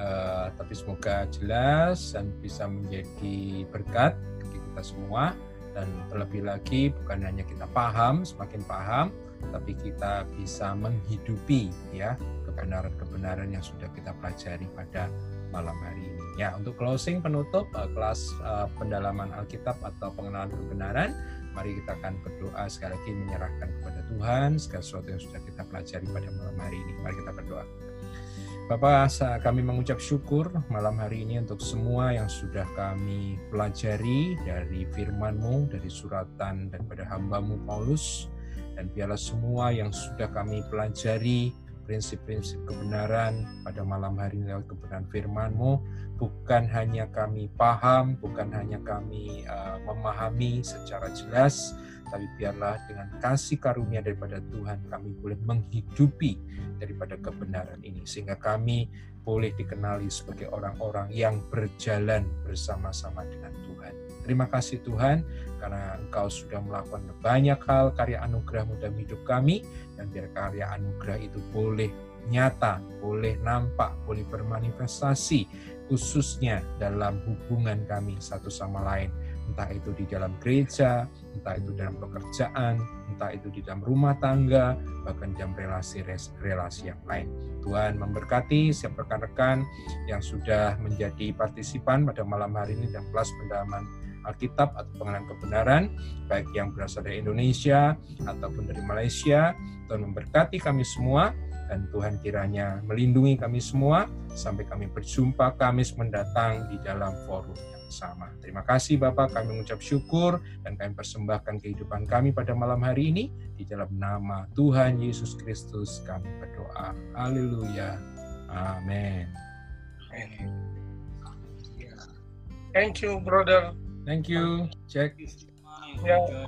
eh, tapi semoga jelas dan bisa menjadi berkat bagi kita semua dan terlebih lagi bukan hanya kita paham semakin paham tapi kita bisa menghidupi ya kebenaran-kebenaran yang sudah kita pelajari pada malam hari ini. Ya, untuk closing penutup uh, kelas uh, pendalaman Alkitab atau pengenalan kebenaran, mari kita akan berdoa sekali lagi menyerahkan kepada Tuhan segala sesuatu yang sudah kita pelajari pada malam hari ini. Mari kita berdoa. Bapak, kami mengucap syukur malam hari ini untuk semua yang sudah kami pelajari dari firman-Mu, dari suratan daripada hamba-Mu Paulus, dan biarlah semua yang sudah kami pelajari prinsip-prinsip kebenaran pada malam hari ini lewat kebenaran firman-Mu, bukan hanya kami paham, bukan hanya kami uh, memahami secara jelas, tapi biarlah dengan kasih karunia daripada Tuhan kami boleh menghidupi daripada kebenaran ini sehingga kami boleh dikenali sebagai orang-orang yang berjalan bersama-sama dengan Tuhan. Terima kasih Tuhan karena Engkau sudah melakukan banyak hal karya anugerahmu dalam hidup kami dan biar karya anugerah itu boleh nyata, boleh nampak, boleh bermanifestasi khususnya dalam hubungan kami satu sama lain entah itu di dalam gereja, entah itu dalam pekerjaan, entah itu di dalam rumah tangga, bahkan dalam relasi-relasi yang lain. Tuhan memberkati siapa rekan-rekan yang sudah menjadi partisipan pada malam hari ini dalam kelas pendalaman Alkitab atau pengenalan kebenaran, baik yang berasal dari Indonesia ataupun dari Malaysia. Tuhan memberkati kami semua dan Tuhan kiranya melindungi kami semua sampai kami berjumpa Kamis mendatang di dalam forum sama. Terima kasih Bapak, kami mengucap syukur dan kami persembahkan kehidupan kami pada malam hari ini di dalam nama Tuhan Yesus Kristus kami berdoa. Haleluya. Amin. Thank you, brother. Thank you, Jack. Yeah.